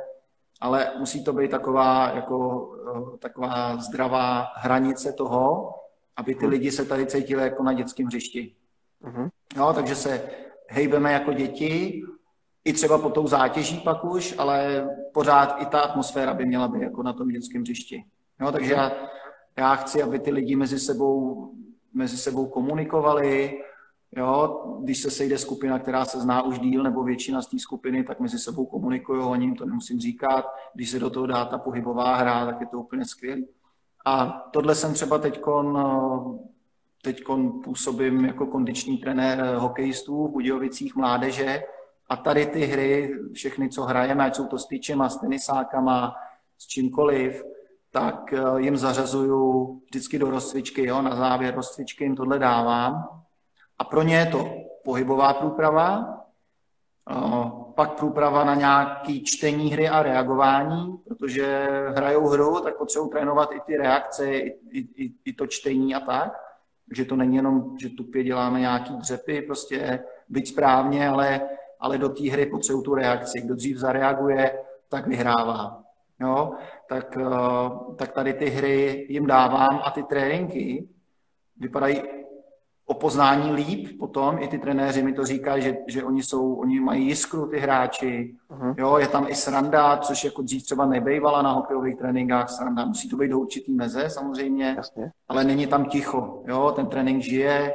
ale musí to být taková, jako, eh, taková zdravá hranice toho, aby ty mhm. lidi se tady cítili jako na dětském hřišti. Uh-huh. Jo, takže se hejbeme jako děti, i třeba pod tou zátěží pak už, ale pořád i ta atmosféra by měla být jako na tom dětském hřišti. Jo, takže já, já chci, aby ty lidi mezi sebou, mezi sebou komunikovali, Jo, když se sejde skupina, která se zná už díl, nebo většina z té skupiny, tak mezi sebou komunikují, o ním to nemusím říkat. Když se do toho dá ta pohybová hra, tak je to úplně skvělé. A tohle jsem třeba teďkon, teďkon působím jako kondiční trenér hokejistů v Budějovicích mládeže a tady ty hry, všechny, co hrajeme, ať jsou to s tyčema, s tenisákama, s čímkoliv, tak eh, jim zařazuju vždycky do rozcvičky, jo, na závěr rozcvičky jim tohle dávám. A pro ně je to pohybová průprava, eh, pak průprava na nějaký čtení hry a reagování, protože hrajou hru, tak potřebují trénovat i ty reakce, i, i, i to čtení a tak. Takže to není jenom, že tupě děláme nějaký dřepy, prostě být správně, ale ale do té hry potřebují tu reakci. Kdo dřív zareaguje, tak vyhrává. Jo? Tak, eh, tak tady ty hry jim dávám a ty tréninky vypadají o poznání líp potom, i ty trenéři mi to říkají, že, že oni, jsou, oni mají jiskru, ty hráči, uh-huh. jo, je tam i sranda, což jako dřív třeba nebejvala na hokejových tréninkách sranda, musí to být do určitý meze samozřejmě, Jasně. ale není tam ticho, jo, ten trénink žije,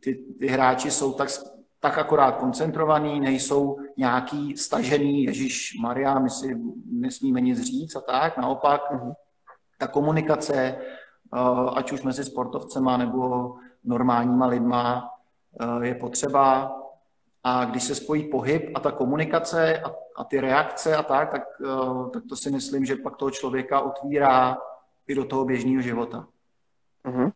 ty, ty hráči jsou tak tak akorát koncentrovaný, nejsou nějaký stažený, Ježíš Maria, my si nesmíme nic říct a tak, naopak uh-huh. ta komunikace, eh, ať už mezi sportovcema nebo normálníma lidma, eh, je potřeba a když se spojí pohyb a ta komunikace a, a ty reakce a tak, tak, eh, tak to si myslím, že pak toho člověka otvírá i do toho běžného života. Uh-huh.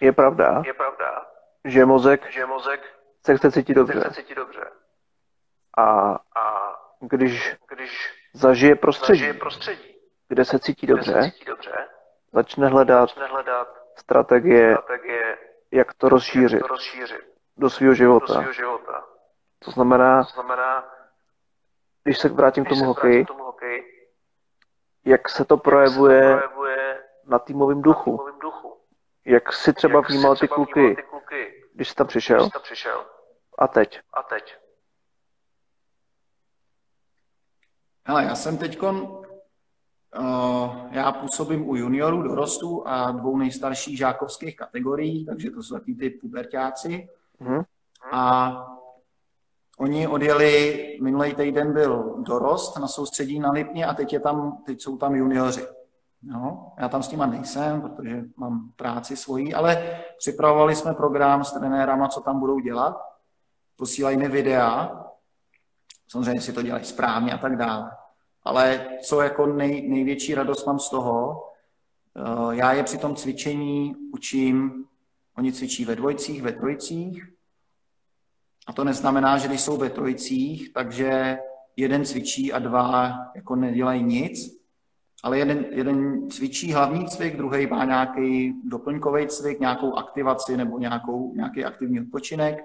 Je pravda.
Je pravda
že mozek,
že mozek
se chce cítit dobře.
Se cítit dobře.
A,
a
když, když zažije prostředí,
zažije prostředí
kde se cítí dobře,
se cítí dobře
začne hledat,
začne hledat
strategie,
strategie
jak to rozšířit,
jak to rozšířit
do svého života.
Do svého života.
To znamená,
to znamená
když se vrátím k tomu hokeji, jak se to projevuje,
se to projevuje
na týmovém duchu.
Na týmovém duchu.
Jak si třeba
jak
vnímal
ty
kluky,
ty kluky,
když jsi tam přišel?
Když jsi tam přišel.
A teď?
A teď?
Hele, já jsem teď já působím u juniorů, dorostů a dvou nejstarších žákovských kategorií, takže to jsou taky ty pubertáci. Mm-hmm. A oni odjeli, minulý týden byl dorost na soustředí na Lipně a teď, je tam, teď jsou tam junioři. No, já tam s nima nejsem, protože mám práci svoji, ale připravovali jsme program s trenérama, co tam budou dělat. Posílají mi videa, samozřejmě si to dělají správně a tak dále. Ale co jako nej, největší radost mám z toho, uh, já je při tom cvičení učím, oni cvičí ve dvojcích, ve trojicích. A to neznamená, že když jsou ve trojicích, takže jeden cvičí a dva jako nedělají nic, ale jeden, jeden cvičí hlavní cvik, druhý má nějaký doplňkový cvik, nějakou aktivaci nebo nějakou, nějaký aktivní odpočinek.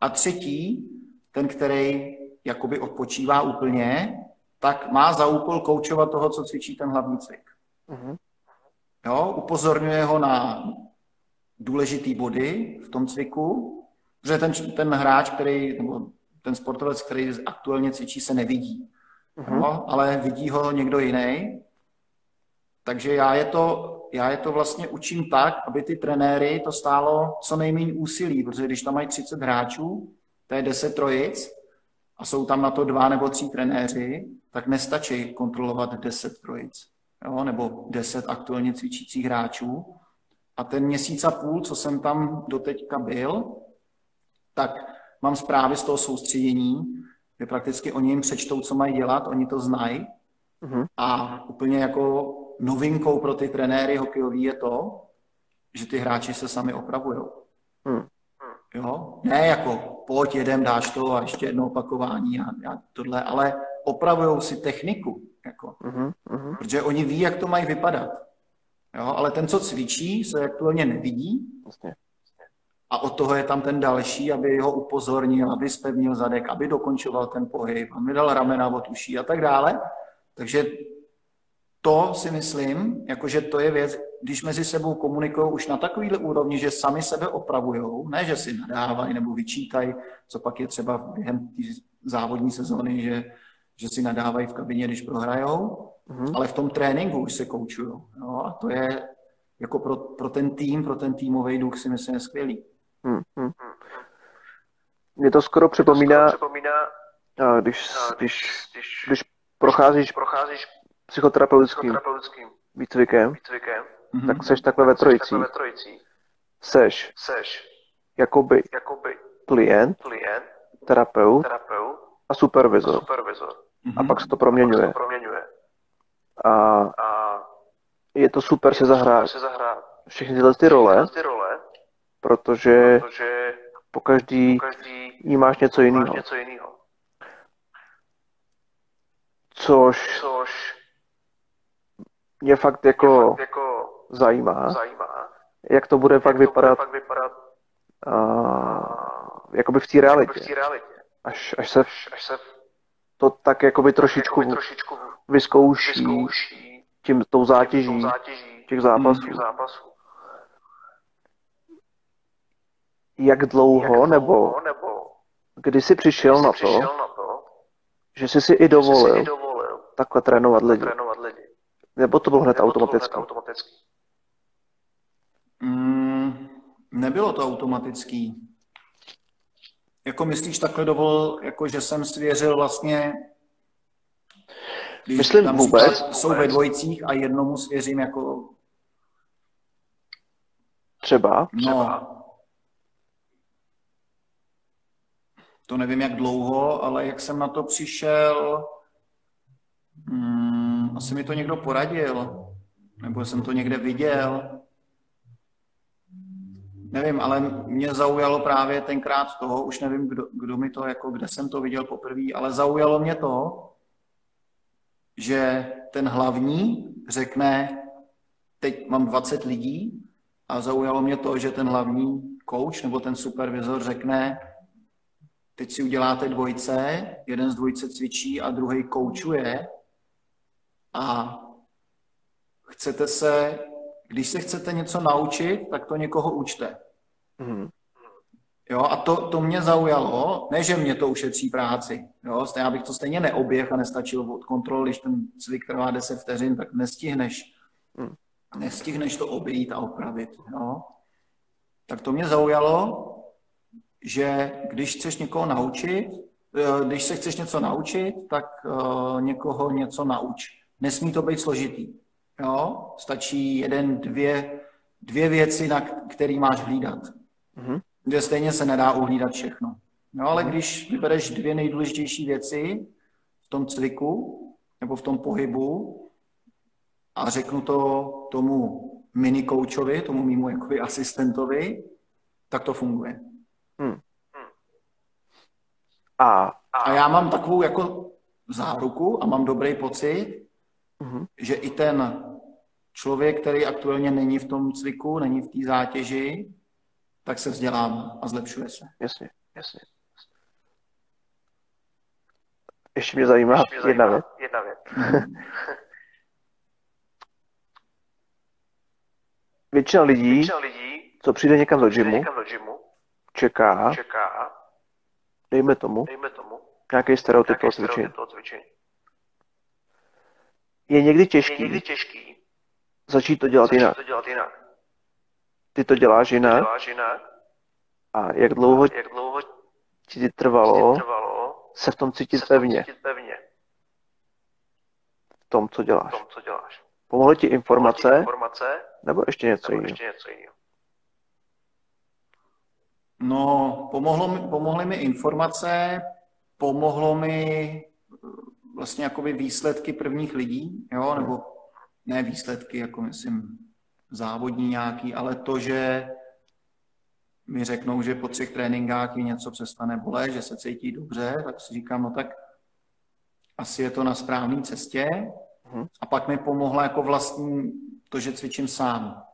A třetí, ten, který jakoby odpočívá úplně, tak má za úkol koučovat toho, co cvičí ten hlavní cvik. Uh-huh. Jo, upozorňuje ho na důležitý body v tom cviku, protože ten, ten hráč, který, nebo ten sportovec, který aktuálně cvičí, se nevidí. Uh-huh. Jo, ale vidí ho někdo jiný. Takže já je, to, já je to vlastně učím tak, aby ty trenéry to stálo co nejméně úsilí, protože když tam mají 30 hráčů, to je 10 trojic, a jsou tam na to dva nebo tři trenéři, tak nestačí kontrolovat 10 trojic jo, nebo 10 aktuálně cvičících hráčů. A ten měsíc a půl, co jsem tam doteďka byl, tak mám zprávy z toho soustředění, kde prakticky oni jim přečtou, co mají dělat, oni to znají. Uh-huh. A úplně jako novinkou pro ty trenéry hokejový je to, že ty hráči se sami opravují. Uh-huh. Jo? Ne jako pojď, jedem, dáš to a ještě jedno opakování a, a tohle, ale opravují si techniku. Jako. Uh-huh, uh-huh. Protože oni ví, jak to mají vypadat. Jo? Ale ten, co cvičí, se aktuálně nevidí. Vlastně. A od toho je tam ten další, aby ho upozornil, aby spevnil zadek, aby dokončoval ten pohyb, aby dal ramena od uší a tak dále. Takže to si myslím, jakože to je věc, když mezi sebou komunikují už na takovýhle úrovni, že sami sebe opravují, ne, že si nadávají nebo vyčítají, co pak je třeba během té závodní sezóny, že, že si nadávají v kabině, když prohrajou, mm-hmm. ale v tom tréninku už se koučují. No, a to je jako pro, pro ten tým, pro ten týmový duch si myslím je skvělý. Mm-hmm.
Mě to skoro připomíná, to skoro připomíná když, když, když, když procházíš, procházíš psychoterapeutickým, psychoterapeutickým výcvikem, výcvikem mm-hmm. tak seš takhle ve trojicí. Seš, seš jakoby, jakoby klient, klient terapeut, terapeut a supervizor. A, supervizor. Mm-hmm. a pak se to proměňuje. Se to proměňuje. A, a je to super se zahrát. Se zahrát. Všechny tyhle ty role, ty role protože, protože po každý, po každý jí máš něco jiného. Což, což mě fakt jako, mě fakt jako zajímá, zajímá, jak to bude jak pak to vypadat, bude pak vypadat uh, jakoby v té realitě. V realitě. Až, až, se, až se to tak jakoby trošičku, jakoby trošičku vyzkouší, vyzkouší tím, tou zátěží, tím, tou zátěží těch zápasů. Těch zápasů. Jak dlouho, jak dlouho nebo, nebo kdy jsi přišel, kdy jsi na, přišel to, na to, že jsi si i dovolil, si i dovolil takhle trénovat lidi? Trénovat lidi. Nebo to bylo hned Nebo automaticky? To bylo hned automaticky?
Mm, nebylo to automatický. Jako myslíš takhle dovol, jako že jsem svěřil vlastně
když Myslím tam vůbec.
Jsou vůbec. ve dvojicích a jednomu svěřím jako...
Třeba.
No. To nevím, jak dlouho, ale jak jsem na to přišel, Hmm, asi mi to někdo poradil, nebo jsem to někde viděl. Nevím, ale mě zaujalo právě tenkrát toho, už nevím, kdo, kdo mi to, jako kde jsem to viděl poprvé, ale zaujalo mě to, že ten hlavní řekne, teď mám 20 lidí a zaujalo mě to, že ten hlavní coach nebo ten supervizor řekne, teď si uděláte dvojce, jeden z dvojce cvičí a druhý koučuje a chcete se, když se chcete něco naučit, tak to někoho učte. Mm. Jo, a to, to mě zaujalo, ne, že mě to ušetří práci. Jo, já bych to stejně neoběh a nestačil od kontroly, když ten cvik trvá 10 vteřin, tak nestihneš, mm. nestihneš to obejít a opravit. Jo. Tak to mě zaujalo, že když chceš někoho naučit, eh, když se chceš něco naučit, tak uh, někoho něco nauč. Nesmí to být složitý. Jo? Stačí jeden, dvě, dvě věci, na který máš hlídat. Mm-hmm. Kde stejně se nedá uhlídat všechno. No ale mm-hmm. když vybereš dvě nejdůležitější věci v tom cviku nebo v tom pohybu, a řeknu to tomu mini koučovi, tomu mimo jakoby asistentovi, tak to funguje. Hmm. A, a já mám takovou jako záruku a mám dobrý pocit, uh-huh. že i ten člověk, který aktuálně není v tom cviku, není v té zátěži, tak se vzdělává a zlepšuje se.
Jasně, jasně. Ještě mě zajímá, Ještě mě jedna, věc. jedna věc. Většina lidí, Většina lidí, co přijde někam do gymu, někam do gymu čeká, čeká, dejme tomu, dejme tomu nějaký stereotyp toho cvičení. Je někdy těžký, je někdy těžký začít to dělat, začít jinak. To dělat jinak. Ty to děláš jinak. Děláš jinak. A jak dlouho, jak dlouho ti trvalo, ti trvalo se v tom cítit, se pevně. cítit pevně. V tom, co děláš. V tom, co děláš. Pomohly ti informace, Pomohly ti informace nebo ještě něco jiného? Ještě něco jiného.
No, pomohlo mi, pomohly mi informace, pomohlo mi vlastně jakoby výsledky prvních lidí, jo, nebo ne výsledky, jako myslím závodní nějaký, ale to, že mi řeknou, že po třech tréninkách je něco přestane bolet, že se cítí dobře, tak si říkám, no tak asi je to na správné cestě. Mhm. A pak mi pomohla jako vlastní to, že cvičím sám.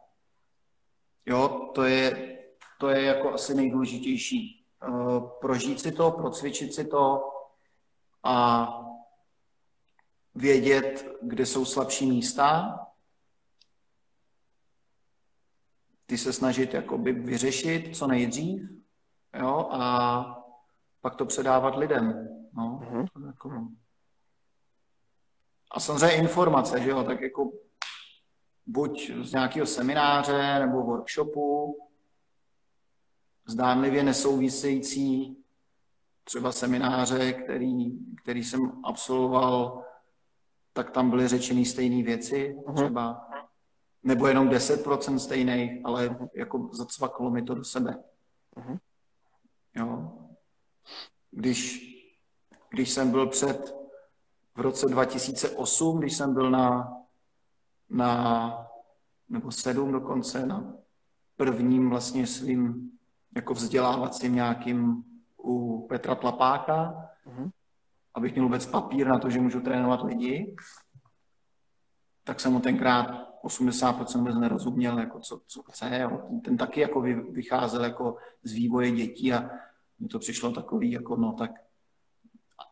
Jo, to je, to je jako asi nejdůležitější. Uh, prožít si to, procvičit si to a vědět, kde jsou slabší místa, ty se snažit jakoby vyřešit co nejdřív, jo, a pak to předávat lidem. No, mm-hmm. jako... A samozřejmě informace, že jo, tak jako buď z nějakého semináře nebo workshopu, zdánlivě nesouvisející třeba semináře, který, který jsem absolvoval, tak tam byly řečeny stejné věci, uh-huh. třeba, nebo jenom 10% stejných, ale jako zacvaklo mi to do sebe. Uh-huh. Jo. Když, když jsem byl před, v roce 2008, když jsem byl na, na nebo sedm dokonce, na prvním vlastně svým jako vzdělávacím nějakým u Petra Tlapáka, uh-huh. abych měl vůbec papír na to, že můžu trénovat lidi, tak jsem mu tenkrát 80% vůbec nerozuměl, jako co, co chce. Jo. Ten, ten taky jako vy, vycházel jako z vývoje dětí a mi to přišlo takový, jako no tak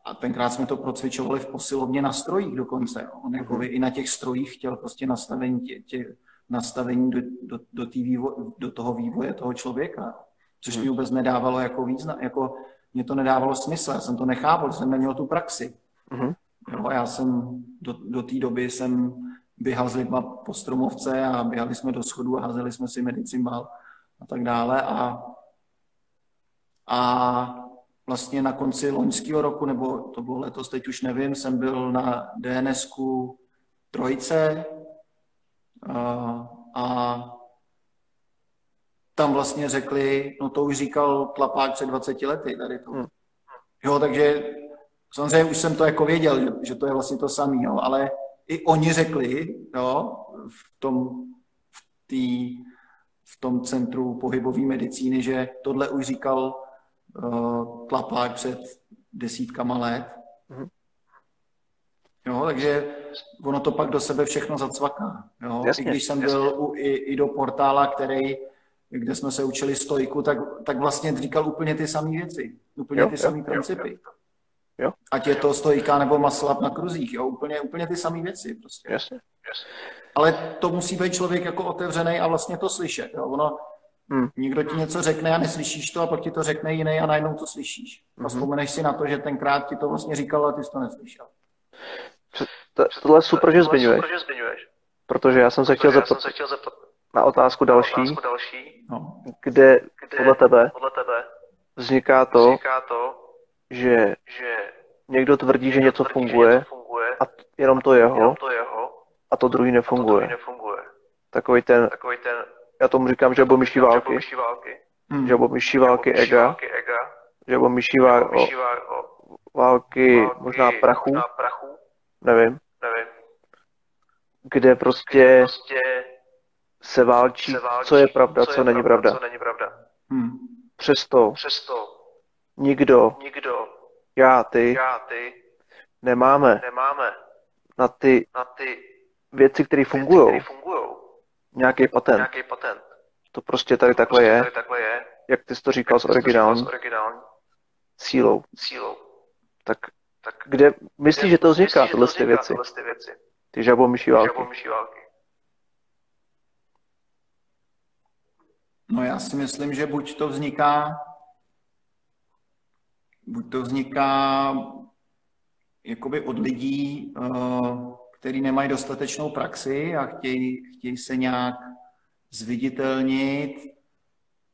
a tenkrát jsme to procvičovali v posilovně na strojích dokonce. On jako uh-huh. i na těch strojích chtěl prostě nastavení, tě, tě, nastavení do, do, do, vývo, do toho vývoje toho člověka což mi vůbec nedávalo jako význam, jako mě to nedávalo smysl, já jsem to nechápal, jsem neměl tu praxi. Uh-huh. Jo, já jsem do, do té doby jsem běhal s lidma po stromovce a běhali jsme do schodu a házeli jsme si medicimbal a tak dále a, a vlastně na konci loňského roku, nebo to bylo letos, teď už nevím, jsem byl na DNSku Trojice a, a tam vlastně řekli, no to už říkal Tlapák před 20 lety tady to. Hmm. Jo, takže samozřejmě už jsem to jako věděl, že, že to je vlastně to samé, jo, ale i oni řekli, jo, v tom, v, tý, v tom centru pohybové medicíny, že tohle už říkal uh, Tlapák před desítkama let. Hmm. Jo, takže ono to pak do sebe všechno zacvaká. Jo? Jasně, I když jsem jasně. byl u, i, i do portála, který kde jsme se učili stojku, tak, tak vlastně říkal úplně ty samé věci, úplně jo, ty samé principy. Jo, jo. Ať je to stojka nebo maslap na kruzích, jo, úplně, úplně ty samé věci. Prostě. Jasně, jasně. Ale to musí být člověk jako otevřený a vlastně to slyšet. Jo. Ono, hmm. Někdo ti něco řekne a neslyšíš to a pak ti to řekne jiný a najednou to slyšíš. A hmm. vzpomeneš si na to, že tenkrát ti to vlastně říkal a ty jsi to neslyšel.
To, tohle je super, že zmiňuješ. Protože já jsem se chtěl zeptat, na otázku další, na otázku další kde, podle, tebe vzniká to že, že někdo tvrdí, že něco funguje, a jenom to jeho, jenom to jeho a to druhý nefunguje. Takový ten, Takový ten já tomu říkám, že myší války, myší války, hmm. že myší války ega, že myší války, války možná prachu, nevím. nevím kde prostě se válčí, co je pravda, co, není pravda. Hmm. Přesto, Přesto nikdo, nikdo, já, ty, já, ty nemáme, nemáme na ty, na ty věci, které fungují, nějaký patent. Nějaký patent. To prostě tady, to takhle, prostě je, tady takhle je, jak ty jsi to říkal s originální, sílou. sílou. Tak, tak kde myslíš, že to vzniká, tyhle ty věci? Ty žabomyší války. války.
No já si myslím, že buď to vzniká, buď to vzniká jakoby od lidí, uh, který nemají dostatečnou praxi a chtějí, chtějí se nějak zviditelnit,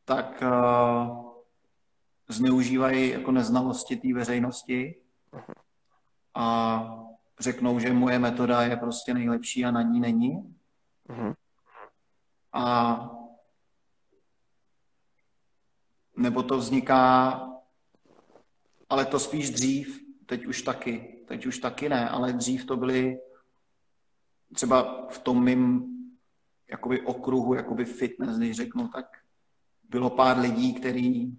tak uh, zneužívají jako neznalosti té veřejnosti a řeknou, že moje metoda je prostě nejlepší a na ní není. Uh-huh. A nebo to vzniká, ale to spíš dřív, teď už taky, teď už taky ne, ale dřív to byly třeba v tom mým jakoby okruhu, jakoby fitness, když řeknu, tak bylo pár lidí, který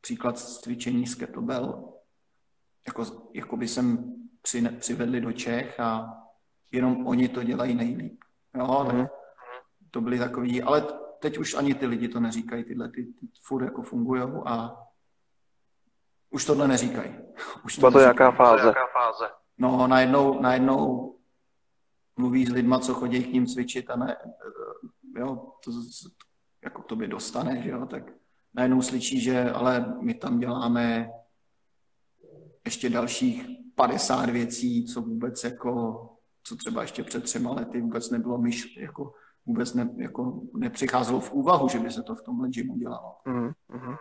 příklad cvičení z kettlebell, jako, jakoby jsem při, přivedli do Čech a jenom oni to dělají nejlíp. Jo, mm-hmm. tak mhm. to byly takový, ale teď už ani ty lidi to neříkají, tyhle ty, ty furt jako fungují a už tohle neříkají.
Už to, to jaká fáze?
fáze? No, najednou, najednou mluví s lidma, co chodí k ním cvičit a ne, jo, to, jako to by dostane, že jo, tak najednou slyší, že ale my tam děláme ještě dalších 50 věcí, co vůbec jako, co třeba ještě před třema lety vůbec nebylo myš, jako vůbec ne, jako nepřicházelo v úvahu, že by se to v tomhle gymu dělalo. Mm-hmm.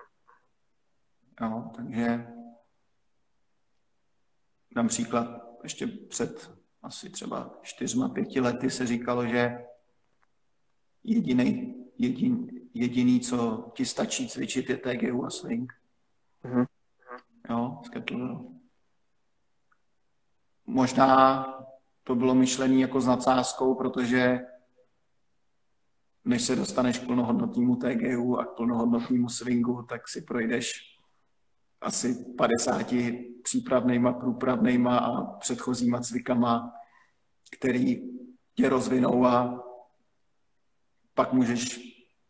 Jo, takže dám příklad, ještě před asi třeba čtyřma, pěti lety se říkalo, že jediný, jedin, jediný, co ti stačí cvičit, je TGU a swing. Mm-hmm. Jo, z Možná to bylo myšlené jako s nadsázkou, protože než se dostaneš k plnohodnotnému TGU a k plnohodnotnému swingu, tak si projdeš asi 50 přípravnýma, průpravnýma a předchozíma cvikama, který tě rozvinou a pak můžeš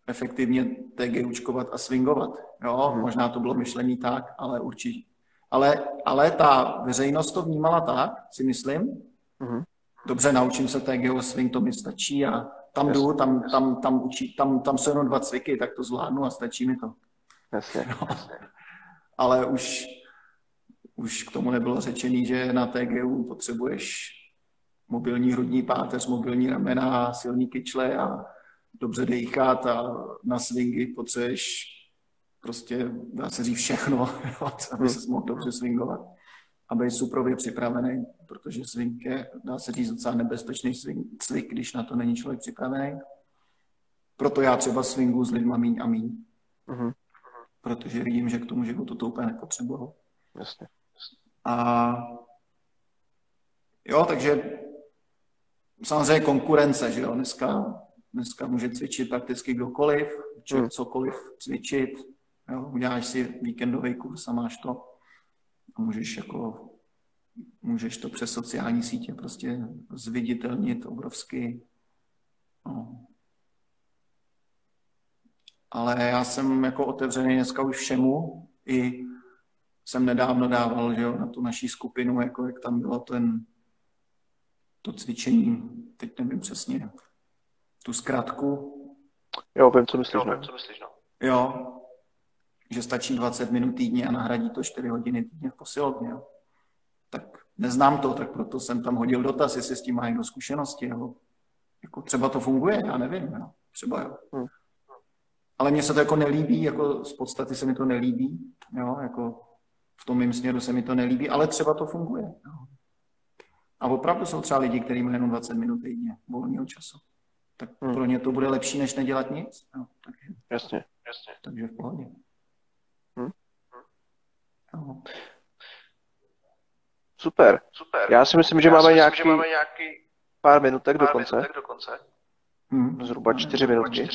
efektivně TGUčkovat a swingovat. Jo, hmm. možná to bylo myšlení tak, ale určitě. Ale, ale ta veřejnost to vnímala tak, si myslím. Hmm. Dobře, naučím se TGU swing, to mi stačí a tam jdu, tam, tam, tam, učí, tam, tam jsou jenom dva cviky, tak to zvládnu a stačí mi to.
Jasně. No.
Ale už, už k tomu nebylo řečený, že na TGU potřebuješ mobilní hrudní páteř, mobilní ramena, silní kyčle a dobře dejchat a na swingy potřebuješ prostě, dá se říct, všechno, aby se mohl dobře swingovat a být suprově připravený, protože swing je, dá se říct, docela nebezpečný cvik, když na to není člověk připravený. Proto já třeba swingu s lidma míň a míň. Uh-huh. Protože vidím, že k tomu životu to úplně nepotřebuju.
Jasně.
A jo, takže samozřejmě konkurence, že jo, dneska, dneska může cvičit prakticky kdokoliv, hmm. cokoliv cvičit, jo, uděláš si víkendový kurz a máš to a můžeš jako můžeš to přes sociální sítě prostě zviditelnit obrovsky. No. Ale já jsem jako otevřený dneska už všemu. I jsem nedávno dával že jo, na tu naší skupinu, jako jak tam bylo ten, to cvičení, teď nevím přesně, tu zkrátku.
Jo, vím, co myslíš. Jo, no. vím, co myslíš no.
jo, že stačí 20 minut týdně a nahradí to 4 hodiny týdně v posilovně. Jo. Tak neznám to, tak proto jsem tam hodil dotaz, jestli s tím má někdo zkušenosti. Nebo jako třeba to funguje, já nevím. Jo. Třeba jo. Hmm. Ale mně se to jako nelíbí, jako z podstaty se mi to nelíbí. Jo, jako v tom mým směru se mi to nelíbí, ale třeba to funguje. Jo. A opravdu jsou třeba lidi, kteří mají jenom 20 minut týdně volného času. Tak hmm. pro ně to bude lepší, než nedělat nic. Jo, takže,
jasně, jasně.
Takže v pohodě.
Super. Super. Já si myslím, že, Já máme, myslím, nějaký, že máme nějaký pár minutek do konce. Hmm. Zhruba čtyři minutky.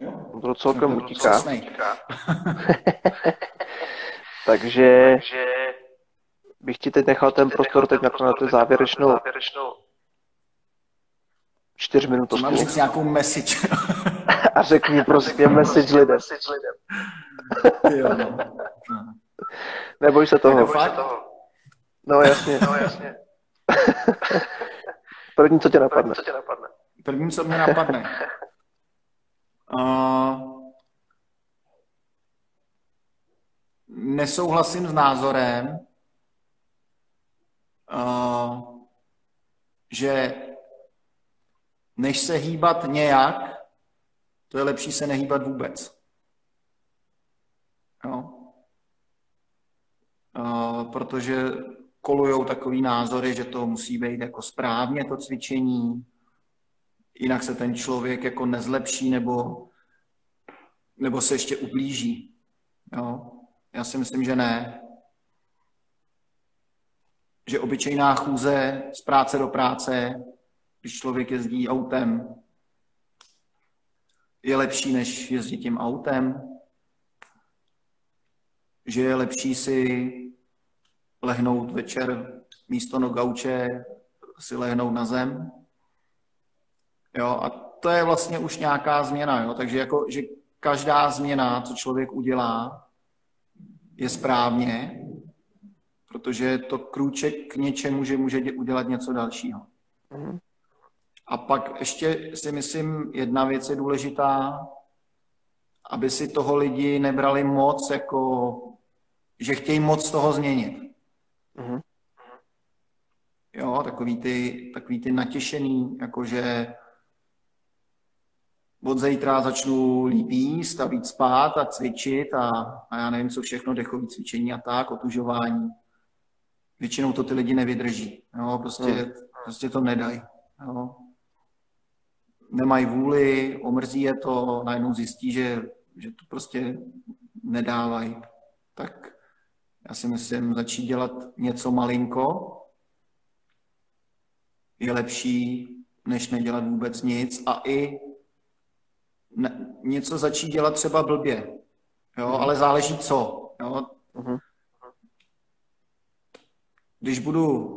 Jo.
To celkem utíká. Takže bych ti teď nechal ten prostor teď na tu závěrečnou čtyřminutovku.
Mám říct nějakou message.
A řekni prostě message lidem.
jo, no.
Neboj se toho.
Fakt?
No jasně.
No jasně.
První, co tě napadne.
Co tě napadne?
První, co mě napadne. Uh, nesouhlasím s názorem, že než se hýbat nějak, to je lepší se nehýbat vůbec. Jo? Protože kolujou takový názory, že to musí být jako správně to cvičení, jinak se ten člověk jako nezlepší nebo, nebo se ještě ublíží. Jo? Já si myslím, že ne. Že obyčejná chůze z práce do práce, když člověk jezdí autem, je lepší, než jezdit tím autem. Že je lepší si lehnout večer místo na gauče, si lehnout na zem. Jo, a to je vlastně už nějaká změna, jo? takže jako, že každá změna, co člověk udělá, je správně, protože je to krůček k něčemu, že může udělat něco dalšího. Mm. A pak ještě si myslím, jedna věc je důležitá, aby si toho lidi nebrali moc, jako, že chtějí moc toho změnit. Mm. Jo, takový ty, takový ty natěšený, jakože od zítra začnu líp jíst a víc spát a cvičit a, a já nevím, co všechno, dechový cvičení a tak, otužování. Většinou to ty lidi nevydrží. Jo, prostě, hmm. prostě to nedají. Jo. Nemají vůli, omrzí je to, najednou zjistí, že, že to prostě nedávají. Tak já si myslím, začít dělat něco malinko je lepší, než nedělat vůbec nic a i něco začít dělat třeba blbě, jo, mm. ale záleží co, jo. Mm. Když budu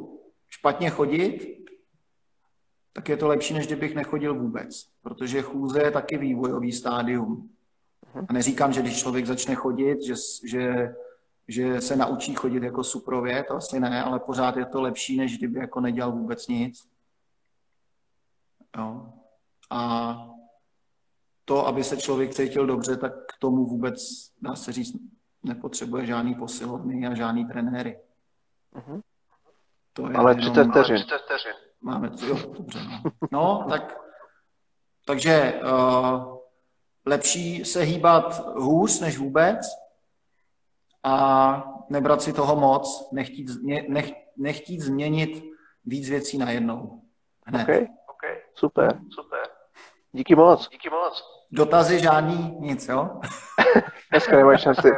špatně chodit, tak je to lepší, než kdybych nechodil vůbec, protože chůze je taky vývojový stádium. Mm. A neříkám, že když člověk začne chodit, že, že, že se naučí chodit jako suprově, to asi ne, ale pořád je to lepší, než kdyby jako nedělal vůbec nic. Jo. A to, aby se člověk cítil dobře, tak k tomu vůbec, dá se říct, nepotřebuje žádný posilovny a žádný trenéry.
Uh-huh. To je Ale 30 vteřin.
Máme, jo, dobře. No, no tak, takže uh, lepší se hýbat hůř než vůbec a nebrat si toho moc, nechtít, nech, nechtít změnit víc věcí najednou. Hned.
Okay. Okay. Super. Super. Díky moc.
Díky moc.
Dotazy žádný, nic, jo?
Dneska nemáš šanci.